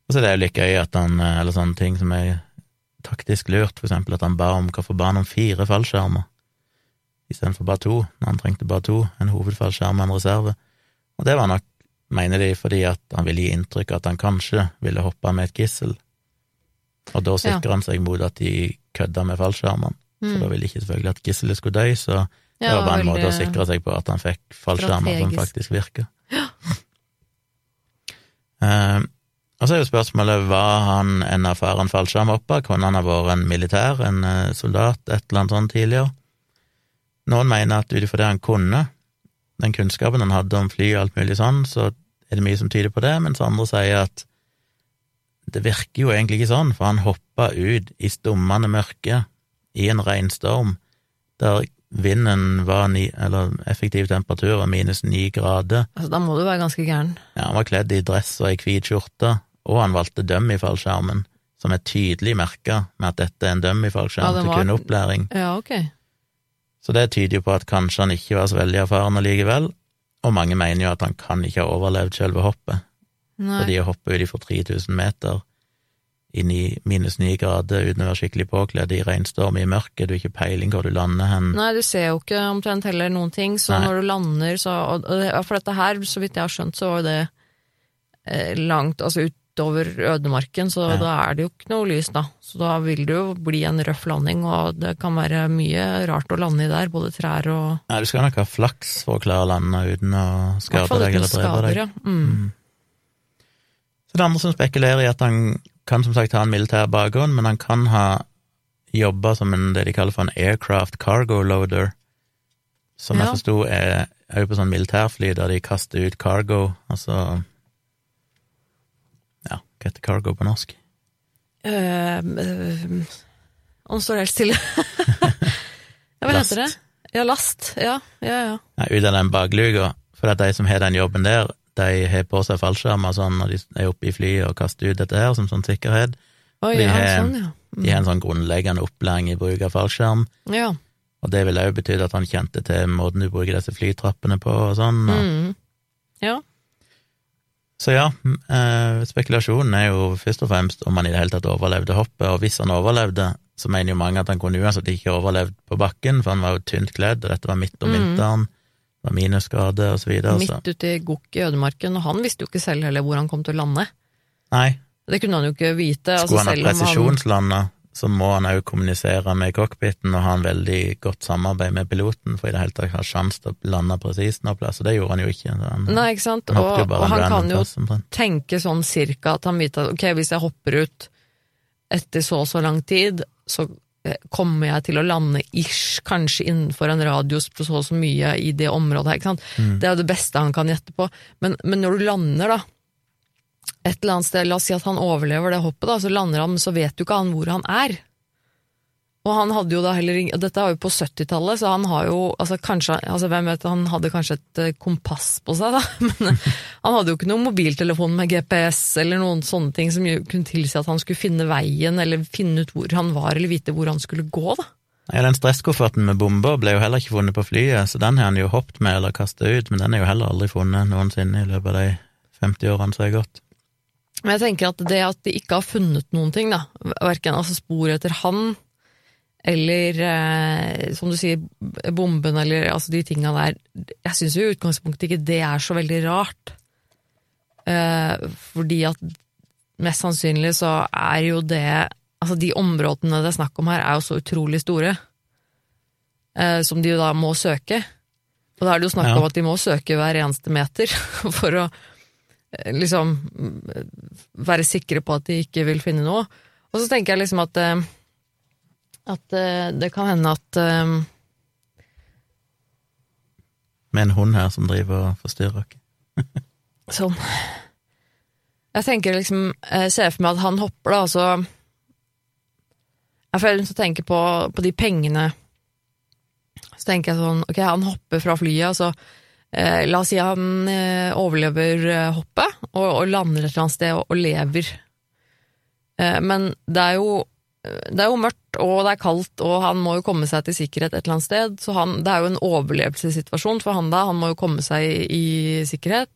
Og så er det jo litt gøy at han, eh, eller sånne ting som er taktisk lurt, for eksempel at han ba om hvorfor ba han om fire fallskjermer istedenfor bare to, når han trengte bare to, en hovedfallskjerm og en reserve. Og det var nok, mener de, fordi at han ville gi inntrykk av at han kanskje ville hoppe med et gissel, og da sikrer han seg mot at de kødda med fallskjermene, for da Mm. ville ikke selvfølgelig at gisselet skulle dø, så det Ja, var bare en måte å sikre seg på at han fikk fallskjermer som faktisk virker. Eh, og så er jo spørsmålet, var han en erfaren fallskjermhopper? Kunne han ha vært en militær, en eh, soldat, et eller annet sånt tidligere? Noen mener at ut ifra det han kunne, den kunnskapen han hadde om fly og alt mulig sånn, så er det mye som tyder på det, mens andre sier at det virker jo egentlig ikke sånn, for han hoppa ut i stummende mørke i en regnstorm der vinden var ni, eller effektiv temperatur var minus ni grader. Altså, da må du være ganske gæren. Ja, han var kledd i dress og ei hvit skjorte, og han valgte dummy-fallskjermen, som er tydelig merka med at dette er en dummy-fallskjerm Ja, til kun opplæring. Ja, okay. Så det tyder jo på at kanskje han ikke var så veldig erfaren allikevel, og mange mener jo at han kan ikke ha overlevd selve hoppet, Nei. fordi å hoppe ut ifra 3000 meter i minus ni grader uten å være skikkelig påkledd i regnstorm i mørket, du har ikke peiling hvor du lander hen. Nei, du ser jo ikke omtrent heller noen ting, så Nei. når du lander, så og For dette her, så vidt jeg har skjønt, så var det eh, langt, altså utover ødemarken, så Ja. da er det jo ikke noe lys, da. Så da vil det jo bli en røff landing, og det kan være mye rart å lande i der, både trær og Nei, du skal nok ha flaks for å klare å lande uten å skade deg eller drepe deg. ja. Mm. Så det er andre som spekulerer i at han kan som sagt ha en militær bakgrunn, men han kan ha jobba som en, det de kaller for en aircraft cargo loader, som Ja. jeg forsto er òg på sånn militærfly der de kaster ut cargo, altså Ja, hva heter cargo på norsk? Uh, uh, Nå står det helt stille. ja, hva Last. heter det? Ja, last. Ja, ja, ja. Nei, ut av den bakluka, for at de som har den jobben der, de har på seg fallskjermer sånn når de er oppe i flyet og kaster ut dette her som sånn sikkerhet. Oi, De ja, har- sånn, ja. De har en sånn grunnleggende opplæring i bruk av fallskjerm, Ja. Og det ville òg betydd at han kjente til måten du bruker disse flytrappene på og sånn. Og, Mm. Ja. Så ja, eh, spekulasjonen er jo først og fremst om han i det hele tatt overlevde hoppet, og hvis han overlevde, så mener jo mange at han kunne uansett ikke overlevd på bakken, for han var jo tynt kledd, og dette var midt om Mm. vinteren, mm. var minusgrader og så videre. Midt ute i gokk i ødemarken, og han visste jo ikke selv heller hvor han kom til å lande. Nei, Det kunne han jo ikke vite. altså han ha selv om presisjonslanda, så må han òg kommunisere med cockpiten og ha en veldig godt samarbeid med piloten for i det hele tatt ha sjanse til å lande presist noe plass, og det gjorde han jo ikke. Han, Nei, ikke sant? han Og, og han kan jo plass tenke sånn cirka at han vet at ok, hvis jeg hopper ut etter så og så lang tid, så eh, kommer jeg til å lande ish, kanskje innenfor en radius på så og så mye i det området her, ikke sant. Mm. Det er jo det beste han kan gjette på. Men, men når du lander, da, et eller annet sted, la oss si at han overlever det hoppet, da, så lander han, men så vet jo ikke han hvor han er. Og han hadde jo da heller Dette var jo på 70-tallet, så han har jo altså kanskje, altså hvem vet, Han hadde kanskje et eh, kompass på seg, da, men eh, han hadde jo ikke noen mobiltelefon med GPS eller noen sånne ting som kunne tilsi at han skulle finne veien, eller finne ut hvor han var, eller vite hvor han skulle gå, da. Ja, Den stresskofferten med bomber ble jo heller ikke funnet på flyet, så den har han jo hoppet med eller kasta ut, men den er jo heller aldri funnet noensinne i løpet av de 50 årene som er gått. Men jeg tenker at det at de ikke har funnet noen ting, da, verken altså spor etter han, eller eh, som du sier, bomben, eller altså de tinga der, jeg syns jo i utgangspunktet ikke det er så veldig rart. Eh, fordi at mest sannsynlig så er jo det Altså de områdene det er snakk om her, er jo så utrolig store, eh, som de jo da må søke. Og da er det jo snakk Ja. om at de må søke hver eneste meter for å liksom mm, være sikre på at de ikke vil finne noe. Og så tenker jeg liksom at eh, at eh, det kan hende at eh, Med en hund her som driver og forstyrrer oss. Sånn. Jeg tenker liksom Jeg ser for meg at han hopper, da, altså Jeg føler til å tenke på, på de pengene. Så tenker jeg sånn Ok, han hopper fra flyet, altså eh, La oss si han eh, overlever eh, hoppet, og, og lander et eller annet sted og, og lever. Eh, men det er jo det er jo mørkt, og det er kaldt, og han må jo komme seg til sikkerhet et eller annet sted. Så han, det er jo en overlevelsessituasjon for han da. Han må jo komme seg i, i sikkerhet.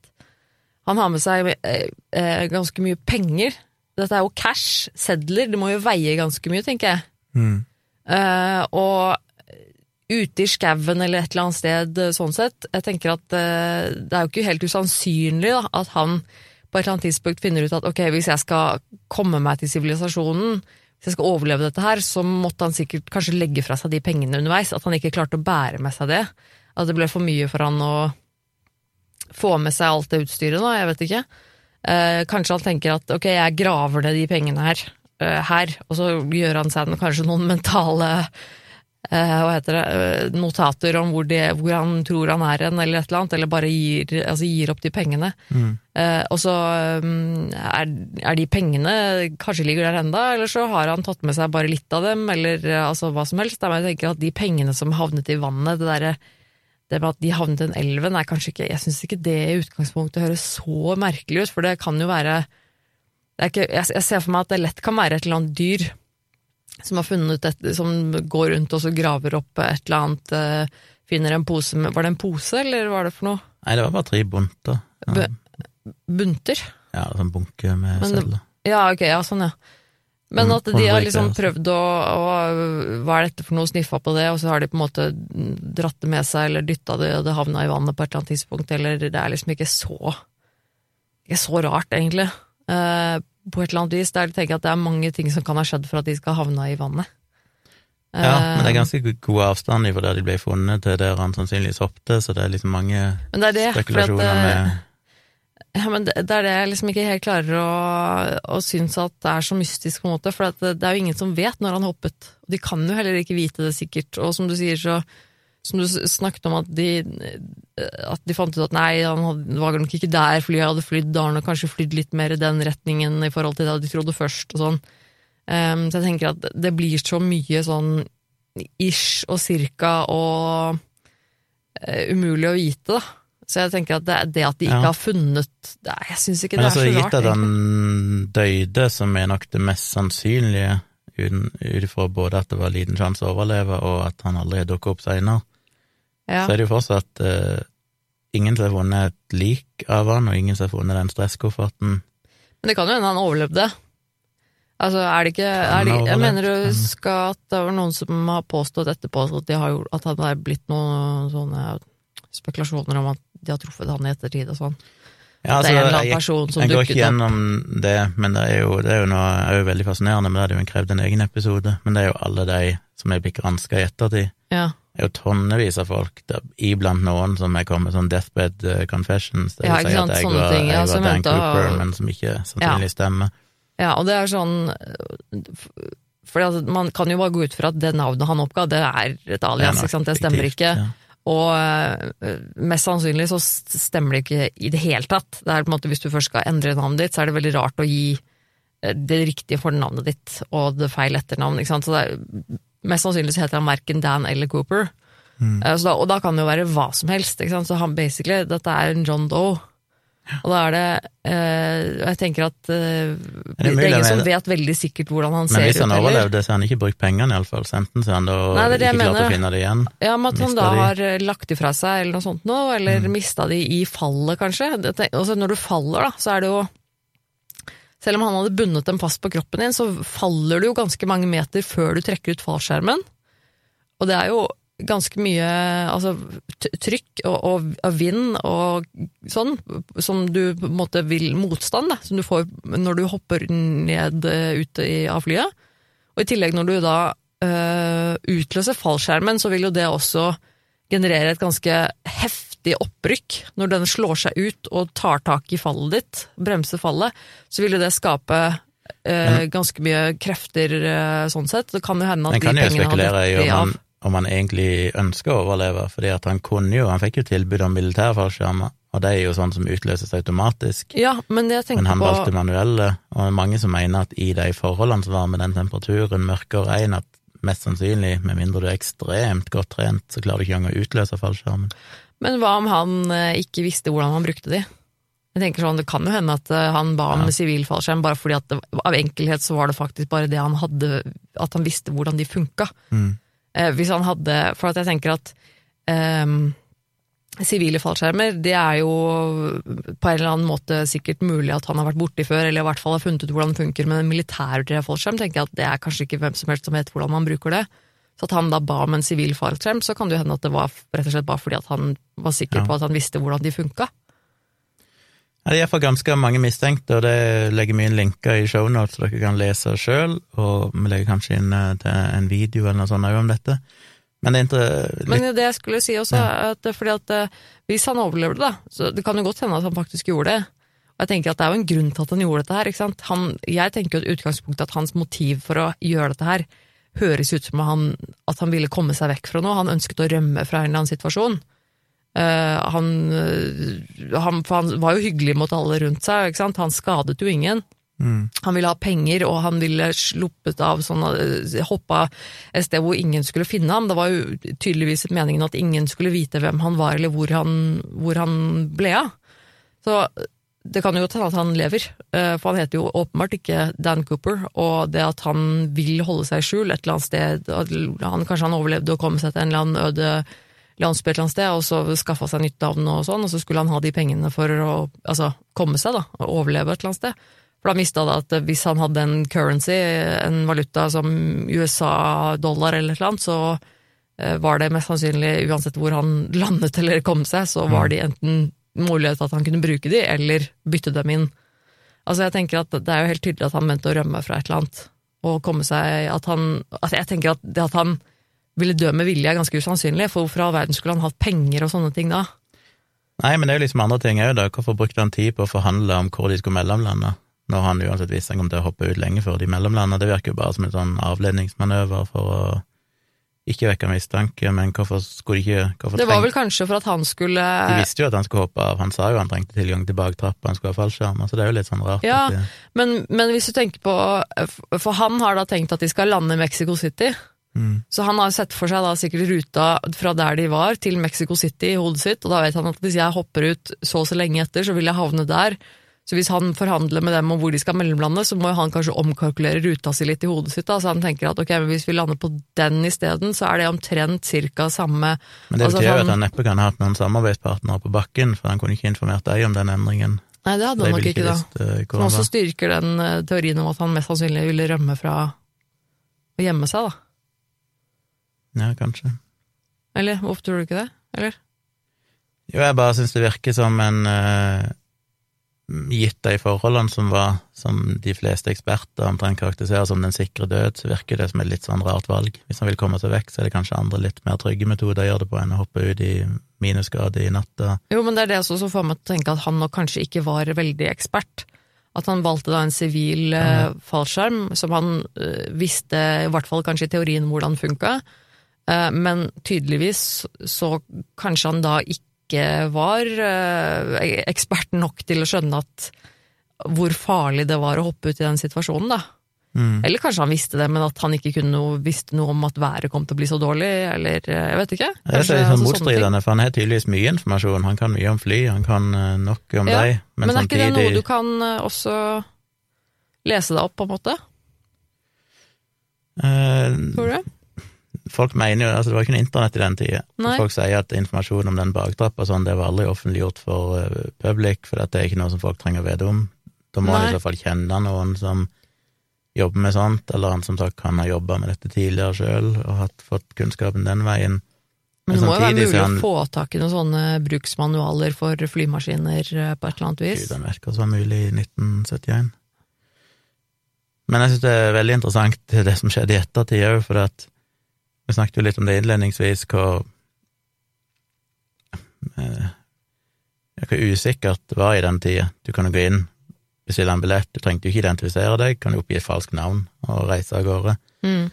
Han har med seg eh, eh, ganske mye penger. Dette er jo cash, sedler. Det må jo veie ganske mye, tenker jeg. Mm. Eh, og ute i skauen eller et eller annet sted, eh, sånn sett. Jeg tenker at eh, det er jo ikke helt usannsynlig da, at han på et eller annet tidspunkt finner ut at ok, hvis jeg skal komme meg til sivilisasjonen, hvis jeg skal overleve dette her, så måtte han sikkert kanskje legge fra seg de pengene underveis. At han ikke klarte å bære med seg det. At det ble for mye for han å få med seg alt det utstyret, da, jeg vet ikke. Eh, kanskje han tenker at ok, jeg graver ned de pengene her, eh, her, og så gjør han seg kanskje noen mentale hva heter det, eh, notater om hvor, de, hvor han tror han er hen, eller et eller annet, eller bare gir, altså gir opp de pengene. Mm. Eh, og så er, er de pengene kanskje ligger der enda, eller så har han tatt med seg bare litt av dem, eller eh, altså hva som helst. Men jeg tenker at de pengene som havnet i vannet, det derre det med at de havnet i den elven, er kanskje ikke Jeg syns ikke det i utgangspunktet høres så merkelig ut, for det kan jo være det ikke, jeg, jeg ser for meg at det lett kan være et eller annet dyr som har funnet et, som går rundt og så graver opp et eller annet, eh, finner en pose med Var det en pose, eller hva var det for noe? Nei, det var bare tre bunter. Ja, Bu- Bunter? ja sånn bunke med det- Ja, ok, ja, sånn, ja. Men Mm, at de har liksom altså. prøvd å, å Hva er dette for noe? Sniffa på det, og så har de på en måte dratt det med seg, eller dytta det, og det havna i vannet på et eller annet tidspunkt, eller det er liksom ikke så Ikke så rart, egentlig. Eh, på et eller annet vis. Der jeg tenker at det er mange ting som kan ha skjedd for at de skal havne i vannet. Ja, men det er Eh, ganske god avstand fra der de ble funnet til der han sannsynligvis hoppet, så det er liksom mange men det er det, for at, spekulasjoner eh, med Ja, men det, det er det jeg liksom ikke helt klarer å, å synes at det er så mystisk, på en måte. For at det, det er jo ingen som vet når han hoppet. Og de kan jo heller ikke vite det sikkert. Og som du sier, så Som du snakket om at de At de fant ut at nei, han hadde, var nok ikke der flyet hadde flydd, da har han kanskje flydd litt mer i den retningen i forhold til det de trodde først, og sånn. Um, så jeg tenker at det blir så mye sånn ish og cirka og uh, umulig å vite, da. Så jeg tenker at det, det at de ikke Ja. har funnet det, Jeg syns ikke Men det altså, er så gitt rart. at egentlig. han døde, som er nok det mest sannsynlige, ut ifra både at det var liten sjanse å overleve, og at han aldri har dukket opp seinere, Ja. så er det jo fortsatt uh, ingen som har funnet et lik av han, og ingen som har funnet den stresskofferten. Men det kan jo hende han overlevde. Altså, er det ikke, er det, Jeg mener du skal at det var noen som har påstått etterpå at, de har, at det er blitt noen sånne spekulasjoner om at de har truffet han i ettertid og sånn. Ja, det er en eller annen person som dukket opp. jeg går ikke gjennom det, men det er jo, det er jo noe er jo veldig fascinerende, men det hadde jo krevd en egen episode. Men det er jo alle de som er blitt granska i ettertid. Ja. Det er jo tonnevis av folk, der, iblant noen som er kommet sånn deathbed eh, confessions, det Ja, vil ikke si at jeg var, ting, jeg var Dan Cooper, Cooper, men som ikke sannsynligvis stemmer. ja, og det er sånn For altså, man kan jo bare gå ut fra at det navnet han oppga, det er et alias, ikke sant? det stemmer ikke. ja. Og eh, mest sannsynlig så stemmer det ikke i det hele tatt. Det er på en måte Hvis du først skal endre navnet ditt, så er det veldig rart å gi eh, det riktige fornavnet ditt og det feil etternavn. Ikke sant? Så er, mest sannsynlig så heter han verken Dan eller Cooper. Mm. Så da, og da kan det jo være hva som helst. Ikke sant? Så han basically, dette er en John Doe. Og da er det eh, Jeg tenker at eh, det, det er ingen som vet veldig sikkert hvordan han Men ser hvis han overlevde, så har han ikke brukt pengene, iallfall. Enten så har han da Nei, det er det ikke klart å finne det igjen. Ja, men at han da de? har lagt lagt fra seg eller noe sånt noe, eller Mm. mista de i fallet, kanskje. Altså når du faller, da, så er det jo Selv om han hadde bundet dem fast på kroppen din, så faller du jo ganske mange meter før du trekker ut fallskjermen. Og det er jo ganske mye altså, trykk og, og, og vind og sånn, som du på en måte vil Motstand, da, som du får når du hopper ned eh, ut i, av flyet. Og i tillegg, når du da øh, utløser fallskjermen, så vil jo det også generere et ganske heftig opprykk. Når den slår seg ut og tar tak i fallet ditt, bremser fallet, så vil jo det skape øh, ganske mye krefter øh, sånn sett. Det kan jo hende at de pengene hadde om av. om han egentlig ønsker å overleve, fordi at han kunne jo, han fikk jo tilbud om militærfallskjermer, og det er jo sånn som utløses automatisk. Ja, men jeg Men tenker han på valgte manuelle, og det er mange som mener at i de forholdene som var med den temperaturen, mørke og regn, at mest sannsynlig, med mindre du er ekstremt godt trent, så klarer du ikke engang å utløse fallskjermen. Men hva om han eh, ikke visste hvordan han brukte de? Jeg tenker sånn, Det kan jo hende at eh, han ba om Ja. sivil fallskjerm bare fordi at det, av enkelhet så var det faktisk bare det han hadde At han visste hvordan de funka. Mm. Eh, hvis han hadde For at jeg tenker at sivile sivile fallskjermer, det er jo på en eller annen måte sikkert mulig at han har vært borti før, eller i hvert fall har funnet ut hvordan det funker, men en militær fallskjerm tenker jeg at det er kanskje ikke hvem som helst som vet hvordan man bruker det. Så at han da ba om en sivil fallskjerm, så kan det jo hende at det var rett og slett bare fordi at han var sikker Ja. på at han visste hvordan de funka. Ja, det er iallfall ganske mange mistenkte, og det legger vi inn linker i shownotes, så dere kan lese sjøl, og vi legger kanskje inn eh, til en video eller noe sånt òg om dette. Men det. Men det jeg skulle si også, er at fordi at eh, hvis han overlevde, da, så det kan jo godt hende at han faktisk gjorde det. Og jeg tenker at det er jo en grunn til at han gjorde dette her, ikke sant. Han, jeg tenker jo i utgangspunktet at hans motiv for å gjøre dette her høres ut som han, at han ville komme seg vekk fra noe. Han ønsket å rømme fra en eller annen situasjon. Eh, han, eh, han, for han var jo hyggelig mot alle rundt seg, ikke sant. Han skadet jo ingen. mm, Han ville ha penger, og han ville sluppet av sånn eh, Hoppa et sted hvor ingen skulle finne ham. Det var jo tydeligvis meningen at ingen skulle vite hvem han var, eller hvor han, hvor han ble av. Så det kan jo hende at han lever, for han heter jo åpenbart ikke Dan Cooper, og det at han vil holde seg i skjul et eller annet sted han, Kanskje han overlevde å komme seg til en eller annen øde landsby et eller annet sted, og så skaffa seg nytt navn og sånn, og så skulle han ha de pengene for å altså, komme seg, da, og overleve et eller annet sted. For da mista det at hvis han hadde en currency, en valuta som USA-dollar eller et eller annet, så eh, var det mest sannsynlig, uansett hvor han landet eller kom seg, så var de enten mulighet til at han kunne bruke de, eller bytte dem inn. Altså jeg tenker at Det er jo helt tydelig at han mente å rømme fra et eller annet. Og komme seg at han, altså Jeg tenker at det at han ville dø med vilje, er ganske usannsynlig. For hvorfor i all verden skulle han hatt penger og sånne ting da? Nei, men det er jo liksom andre ting òg, da. Hvorfor brukte han tid på å forhandle om hvor de skulle mellomlande, når han uansett visste han kom til å hoppe ut lenge før de mellomlanda? Det virker jo bare som en sånn avledningsmanøver for å ikke vekke mistanke, men hvorfor skulle de ikke hvorfor Det var vel kanskje for at han skulle De visste jo at han skulle hoppe av, han sa jo han trengte tilgang til baktrappa, han skulle ha fallskjerm, så det er jo litt sånn rart. Ja. at de- men, men hvis du tenker på For han har da tenkt at de skal lande i Mexico City. Mm. Så han har sett for seg da sikkert ruta fra der de var til Mexico City i hodet sitt, og da vet han at hvis jeg hopper ut så og så lenge etter, så vil jeg havne der. Så hvis han forhandler med dem om hvor de skal mellomlande, så må jo han kanskje omkalkulere ruta si litt i hodet sitt. da, Så han tenker at ok, men hvis vi lander på den isteden, så er det omtrent cirka samme Men det betyr jo altså, at han neppe kan ha hatt noen samarbeidspartnere på bakken, for han kunne ikke informert deg om den endringen. Nei, det hadde han nok ikke, da. eh, Som også styrker den eh, teorien om at han mest sannsynlig ville rømme fra å gjemme seg, da. Ja, kanskje. Eller hvorfor tror du ikke det? Eller? Jo, jeg bare syns det virker som en uh, Gitt de forholdene som var, som de fleste eksperter omtrent karakteriserer som den sikre død, så virker det som et litt sånn rart valg. Hvis han vil komme seg vekk, så er det kanskje andre litt mer trygge metoder å gjøre det på enn å hoppe ut i minusgrader i natta. Jo, men det er det også som får meg til å tenke at han nok kanskje ikke var veldig ekspert. At han valgte da en sivil eh, fallskjerm, som han eh, visste, i hvert fall kanskje i teorien, hvordan funka. Eh, men tydeligvis så kanskje han da ikke var eh, ekspert nok til å skjønne at hvor farlig det var å hoppe ut i den situasjonen, da. Mm. Eller kanskje han visste det, men at han ikke noe, visste noe om at været kom til å bli så dårlig, eller eh, jeg vet ikke. Det er litt så altså, liksom motstridende, for han har tydeligvis mye informasjon. Han kan mye om fly, han kan nok om Ja, deg, men, Men er ikke det noe du kan også lese deg opp, på en måte? eh, Tror du? Folk mener jo, altså det var ikke noe internett i den tida. Folk sier at informasjon om den baktrappa sånn, det var aldri offentliggjort for uh, public, for det er ikke noe som folk trenger å vite om. Da må Nei. i så fall kjenne noen som jobber med sånt, eller han som sagt kan ha jobba med dette tidligere sjøl og hatt, fått kunnskapen den veien. Men det må jo være mulig han, å få tak i noen sånne bruksmanualer for flymaskiner eh, på et eller annet vis. Gud, den virker som mulig i 1971. Men jeg synes det er veldig interessant det som skjedde i ettertid òg, for at vi snakket jo litt om det innledningsvis, hvor eh, hvor usikkert det var i den tida. Du kan jo gå inn, bestille en billett, du trengte jo ikke identifisere deg, kan jo oppgi et falskt navn og reise av gårde. Mm.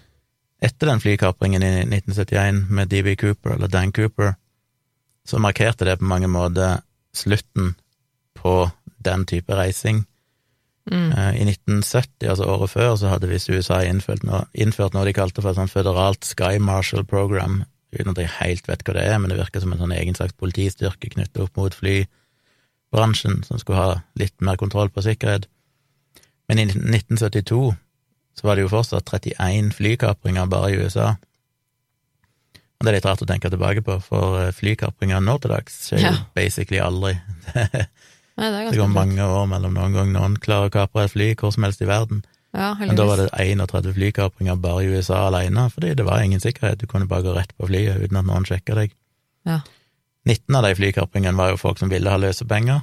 Etter den flykapringen i 1971 med DB Cooper, eller Dan Cooper, så markerte det på mange måter slutten på den type reising. Mm. Eh, I 1970, altså året før, så hadde visst USA innført noe, innført noe de kalte for et sånt føderalt Sky Marshal Program, uten at jeg helt vet hva det er, men det virker som en sånn egen slags politistyrke knyttet opp mot flybransjen, som skulle ha litt mer kontroll på sikkerhet. Men i 1972 så var det jo fortsatt 31 flykapringer bare i USA. Og det er litt rart å tenke tilbake på, for eh, flykapringer nå til dags skjer jo Ja. basically aldri. Nei, det Det går mange år mellom noen gang noen klarer å kapre et fly hvor som helst i verden. Ja, Men da var det 31 flykapringer bare i USA alene, fordi det var ingen sikkerhet. Du kunne bare gå rett på flyet uten at noen sjekka deg. Ja. 19 av de flykapringene var jo folk som ville ha løsepenger,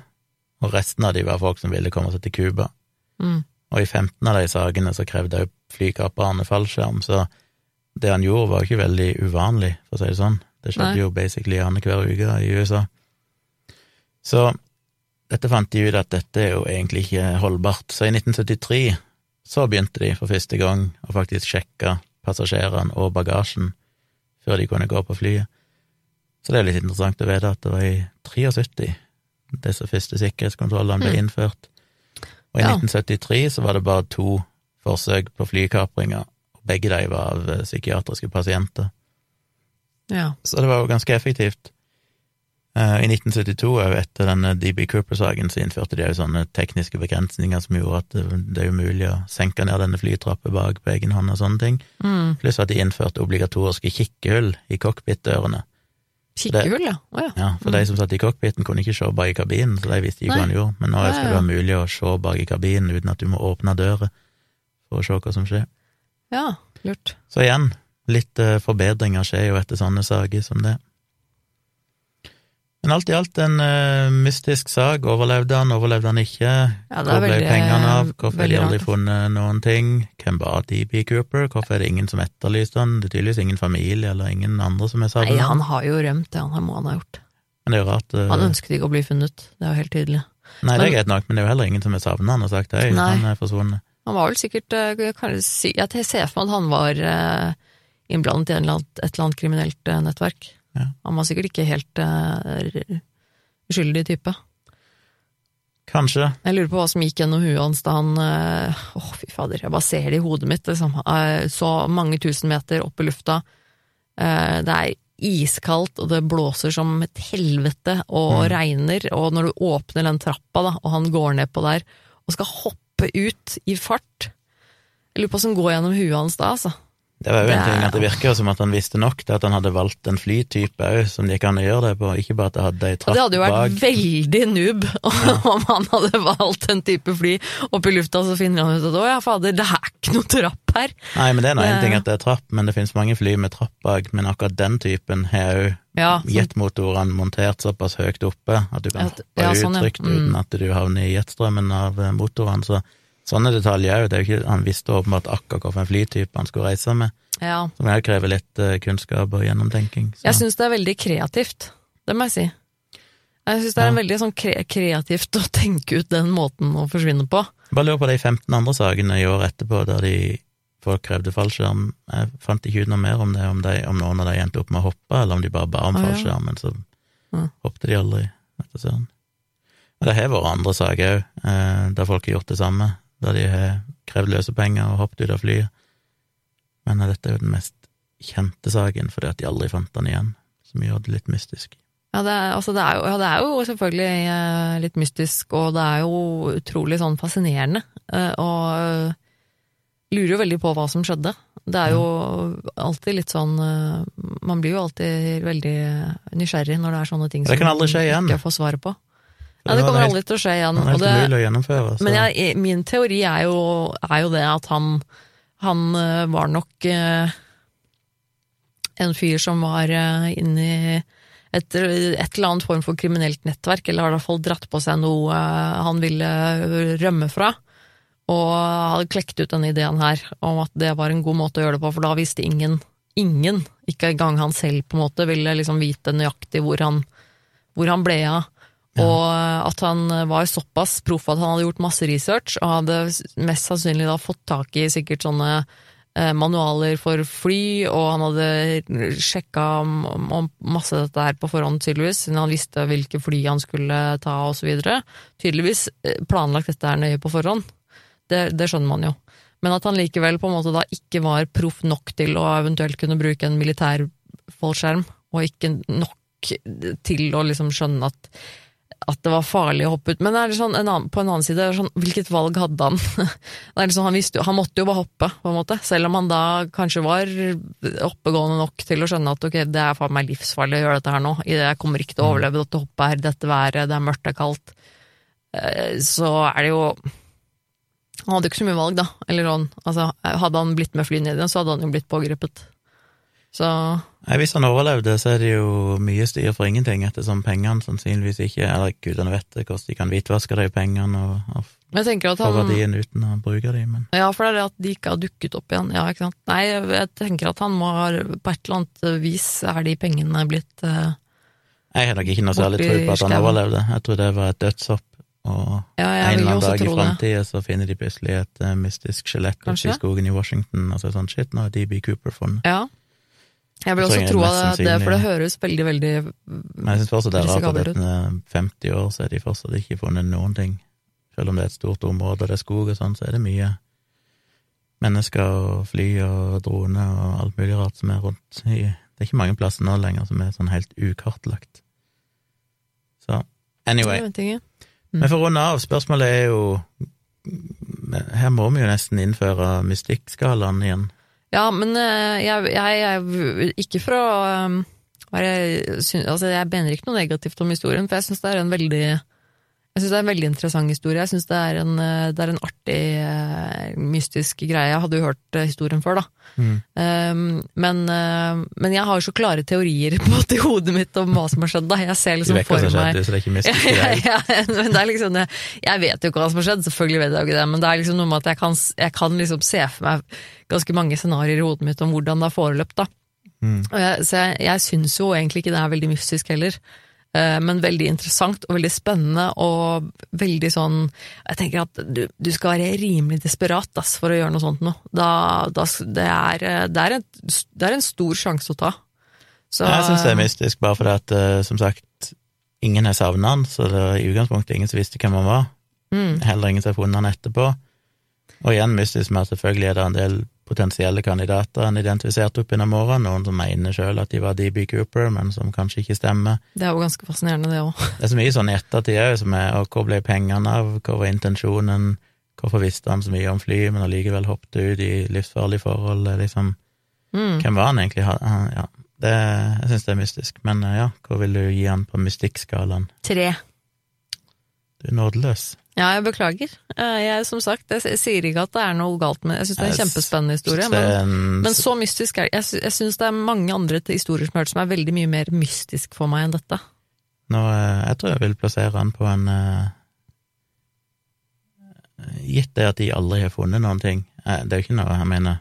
og resten av de var folk som ville komme seg til Cuba. Mm. Og i 15 av de sakene så krevde jo flykaperne fallskjerm, så det han gjorde var ikke veldig uvanlig, for å si det sånn. Det skjedde Nei. jo basically annenhver uke i USA. Så dette fant de ut at dette er jo egentlig ikke holdbart. Så i 1973 så begynte de for første gang å faktisk sjekke passasjerene og bagasjen før de kunne gå på flyet. Så det er litt interessant å vite at det var i 73 disse første sikkerhetskontrollene ble Mm. innført. Og i Ja. 1973 så var det bare to forsøk på flykapringer, og begge de var av psykiatriske pasienter. Ja. Så det var jo ganske effektivt. Eh, I 1972, etter denne DB Cooper-saken, så innførte de òg sånne tekniske begrensninger som gjorde at det, det er umulig å senke ned denne flytrappa bak på egen hånd og sånne ting. Mm. Pluss at de innførte obligatoriske kikkehull i cockpitdørene. Kikkehull, ja. Å ja. Ja, for de som satt i cockpiten, kunne ikke se bak i kabinen, så de visste ikke hva han gjorde. Men nå skal det være mulig å se bak i kabinen uten at du må åpne døra for å se hva som skjer. Ja, lurt. Så igjen, litt eh, forbedringer skjer jo etter sånne saker som det. Men alt i alt en uh, mystisk sak. Overlevde han, overlevde han ikke? Ja, Hvor er ble veldig, pengene av? Hvorfor har de aldri rart. funnet noen ting? Hvem var DB Cooper? Hvorfor er det ingen som etterlyste han? Det er tydeligvis ingen familie eller ingen andre som er savnet. Nei, han har jo rømt, det han må han ha gjort. Men det er jo rart. Uh, Han ønsket ikke å bli funnet, det er jo helt tydelig. Nei, det er greit nok, men det er jo heller ingen som har savnet han og sagt hei, Nei. han er forsvunnet. Han var vel sikkert eh, kan si, Jeg ser for meg at han var eh, innblandet i et eller annet kriminelt eh, nettverk. Ja. Han var sikkert ikke helt uh, uskyldig type. Kanskje. Jeg lurer på hva som gikk gjennom huet hans da han eh, Åh, fy fader, jeg bare ser det i hodet mitt, liksom. Eh, Så mange tusen meter opp i lufta. Det er iskaldt, og det blåser som et helvete, og Mm. regner, og når du åpner den trappa, da, og han går nedpå der, og skal hoppe ut i fart Jeg lurer på hva som går gjennom huet hans da, altså. Det var jo en ting at det virker som at han visste nok til at han hadde valgt en flytype òg, som det gikk an å gjøre det på, ikke bare at det hadde ei trapp bak. det hadde jo vært bak. veldig noob om han hadde valgt en type fly opp i lufta, så finner han ut at å ja, fader, det er ikke noe trapp her. Nei, men det er nå én ting at det er trapp, men det finnes mange fly med trapp bak, men akkurat den typen har òg Ja, sånn- jetmotorene montert såpass høyt oppe at du kan hoppe ja, sånn, ja. trygt uten Mm. at du havner i jetstrømmen av eh, motorene. Så sånne detaljer òg. Det er jo ikke Han visste åpenbart akkurat hvilken flytype han skulle reise med, ja. som òg krever litt eh, kunnskap og gjennomtenking. Så. Jeg syns det er veldig kreativt, det må jeg si. Jeg syns det er Ja. veldig sånn kre kreativt å tenke ut den måten å forsvinne på. Bare lurer på de 15 andre sakene i år etterpå der de folk krevde fallskjerm. Jeg fant ikke ut noe mer om det, om, de, om noen av de endte opp med å hoppe, eller om de bare ba om Å, ja. fallskjerm, men så Ja. hoppet de aldri. søren. Og det har vært andre saker òg, eh, der folk har gjort det samme. Der de har krevd løsepenger og hoppet ut av flyet. Men eh, dette er jo den mest kjente saken, fordi at de aldri fant den igjen, som gjør det litt mystisk. Ja, det er, altså det, er jo, ja, det er jo selvfølgelig eh, litt mystisk, og det er jo utrolig sånn fascinerende. Eh, og lurer jo veldig på hva som skjedde. Det er jo alltid litt sånn Man blir jo alltid veldig nysgjerrig når det er sånne ting Det man ikke får svaret på. Ja, det kommer aldri til å skje igjen. Det er helt umulig å gjennomføre. Så. men jeg, min teori er jo, er jo det at han, han eh, var nok eh, en fyr som var eh, inne i et, et eller annet form for kriminelt nettverk, eller har i hvert fall dratt på seg noe eh, han ville rømme fra. Og hadde klekt ut denne ideen her, om at det var en god måte å gjøre det på, for da visste ingen, ingen, ikke engang han selv på en måte, ville liksom vite nøyaktig hvor han, hvor han ble av. Og at han var såpass proff at han hadde gjort masse research, og hadde mest sannsynlig da fått tak i sikkert sånne eh, manualer for fly, og han hadde sjekka masse dette her på forhånd, tydeligvis, siden han visste hvilke fly han skulle ta, videre. Tydeligvis eh, planlagt dette her nøye på forhånd. Det, det skjønner man jo. Men at han likevel på en måte da ikke var proff nok til å eventuelt kunne bruke en militær fallskjerm, og ikke nok til å liksom skjønne at, at det var farlig å hoppe ut. Men er sånn, en annen, på en annen side, sånn, hvilket valg hadde han? Det liksom, han, visste, han måtte jo bare hoppe, på en måte. Selv om han da kanskje var oppegående nok til å skjønne at ok, det er faen meg livsfarlig å gjøre dette her nå. Jeg kommer ikke til å overleve dette hoppet her, dette været, det er mørkt, det er kaldt. Eh, Så er det jo Han hadde jo ikke så mye valg, da. Eller sånn, altså, hadde han blitt med fly ned igjen, så hadde han jo blitt pågrepet. Så Nei, Hvis han overlevde, så er det jo mye styr for ingenting, ettersom pengene sannsynligvis ikke Eller gudene vet det, hvordan de kan hvitvaske de pengene og, og at få verdien uten å bruke dem, men Ja, for det er det at de ikke har dukket opp igjen. Ja, ikke sant. Nei, jeg, tenker at han må ha På et eller annet vis er de pengene blitt eh, jeg har nok ikke noe særlig tro på at han overlevde. Jeg tror det var et dødshopp, og Ja, en eller annen dag i framtida så finner de plutselig et uh, mystisk skjelett ute i skogen i Washington, og så er det sånn shit, nå er DB Cooper funnet. Ja. Jeg vil også tro at det, for det høres veldig, veldig Men jeg syns fortsatt det er rart at etter 50 år så er de fortsatt ikke funnet noen ting. Selv om det er et stort område, og det er skog og sånn, så er det mye mennesker og fly og droner og alt mulig rart som er rundt i Det er ikke mange plasser nå lenger som er sånn helt ukartlagt. Så anyway. Men for å runde av, spørsmålet er jo Her må vi jo nesten innføre mystikkskalaen igjen. Ja, men eh, jeg, jeg, Ikke for å eh, være Altså, jeg mener ikke noe negativt om historien, for jeg syns det er en veldig jeg synes det er en veldig interessant historie. Jeg synes det en, eh, det er en artig, eh, mystisk greie. Jeg hadde jo hørt eh, historien før, da. Mm. Um, men, men jeg har jo så klare teorier på måte, i hodet mitt om hva som har skjedd. da. Jeg ser liksom for meg skjedde, så det er ikke mystisk ja, greie. ja, men det er liksom det. Jeg vet jo ikke hva som har skjedd, selvfølgelig vet jeg jo ikke det, men det er liksom noe med at jeg kan, jeg kan liksom se for meg ganske mange scenarioer i hodet mitt om hvordan det har foreløpt. da. Mm. Og jeg, så jeg, jeg syns jo egentlig ikke det er veldig mystisk heller. Eh, Men veldig interessant og veldig spennende og veldig sånn Jeg tenker at du, du skal være rimelig desperat ass, for å gjøre noe sånt noe. Da, da, det, er, eh, det, er en, det er en stor sjanse å ta. Så, Jeg syns det er mystisk, bare fordi at, eh, som sagt, ingen har savna han, så det er i utgangspunktet ingen som visste hvem han var. mm, Heller ingen som har funnet han etterpå. Og igjen mystisk med at selvfølgelig er det en del potensielle kandidater han identifiserte opp gjennom årene, noen som mener sjøl at de var DB Cooper, men som kanskje ikke stemmer. Det er jo ganske fascinerende, det òg. Det er så mye sånn i ettertid òg, som er og hvor ble pengene av, hva var intensjonen, hvorfor visste han så mye om fly, men allikevel hoppet ut i livsfarlige forhold, liksom Mm. Hvem var han egentlig? Ja, det, jeg syns det er mystisk, men eh, ja, hvor vil du gi han på mystikkskalaen? Tre. Du er nådeløs. Ja, jeg beklager. Eh, Jeg, som sagt, jeg, sier ikke at det er noe galt med Jeg syns det er en kjempespennende historie, men, men så mystisk er det. Jeg, jeg syns det er mange andre historier som har hørt som er veldig mye mer mystisk for meg enn dette. Nå, eh, jeg tror jeg vil plassere han på en eh, Gitt det at de aldri har funnet noen ting Det er jo ikke noe jeg mener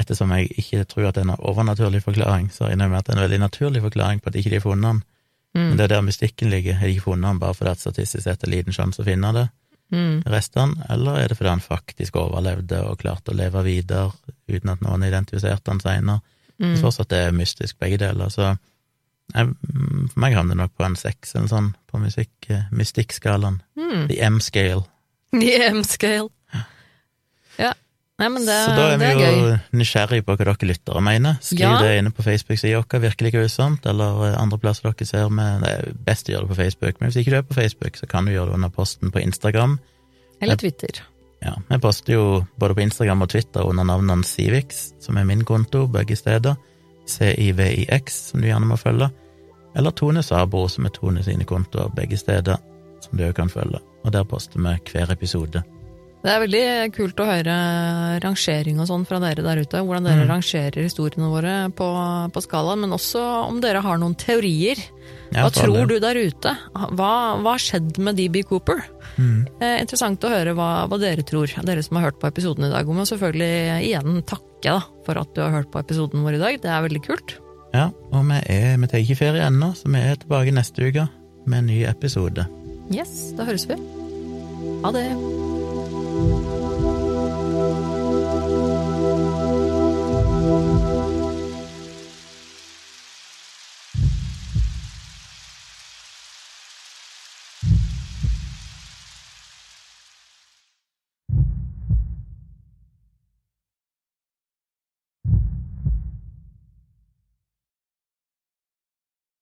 Ettersom jeg ikke tror at det er en overnaturlig forklaring, så innrømmer jeg at det er en veldig naturlig forklaring på at ikke de har funnet han. Mm. Men det er der mystikken ligger. Har de ikke funnet han bare fordi at statistisk sett er liten sjanse å finne det, Mm. restene, eller er det fordi han faktisk overlevde og klarte å leve videre uten at noen identifiserte han seinere? Mm. Jeg fortsatt det er mystisk, begge deler. Så jeg, for meg havner det nok på en seks eller sånn på musikk, eh, mystikkskalaen. Mm. The M-scale. The M-scale. Nei, men det, Så da er vi er jo nysgjerrig nysgjerrige på hva dere lyttere mener. Skriv Ja. det inne på Facebook-sida vår, Virkelig grusomt, eller eh, andre plasser dere ser med Det er best å gjøre det på Facebook, men hvis ikke du er på Facebook, så kan du gjøre det under posten på Instagram. Eller Twitter. Ja, Vi poster jo både på Instagram og Twitter under navnene Civix, som er min konto begge steder, CIVIX, som du gjerne må følge, eller Tone Sabro, som er Tone sine kontoer begge steder, som du òg kan følge. Og der poster vi hver episode. Det er veldig kult å høre rangering og sånn fra dere der ute. Hvordan dere Mm. rangerer historiene våre på, på skalaen, men også om dere har noen teorier. Hva tror du der ute? Hva har skjedd med DB Cooper? Mm. Eh, interessant å høre hva, hva dere tror, dere som har hørt på episoden i dag. Og må selvfølgelig igjen takke da, for at du har hørt på episoden vår i dag. Det er veldig kult. Ja, og vi er Vi tar ikke ferie ennå, så vi er tilbake neste uke med en ny episode. Yes, da høres vi. Ha det.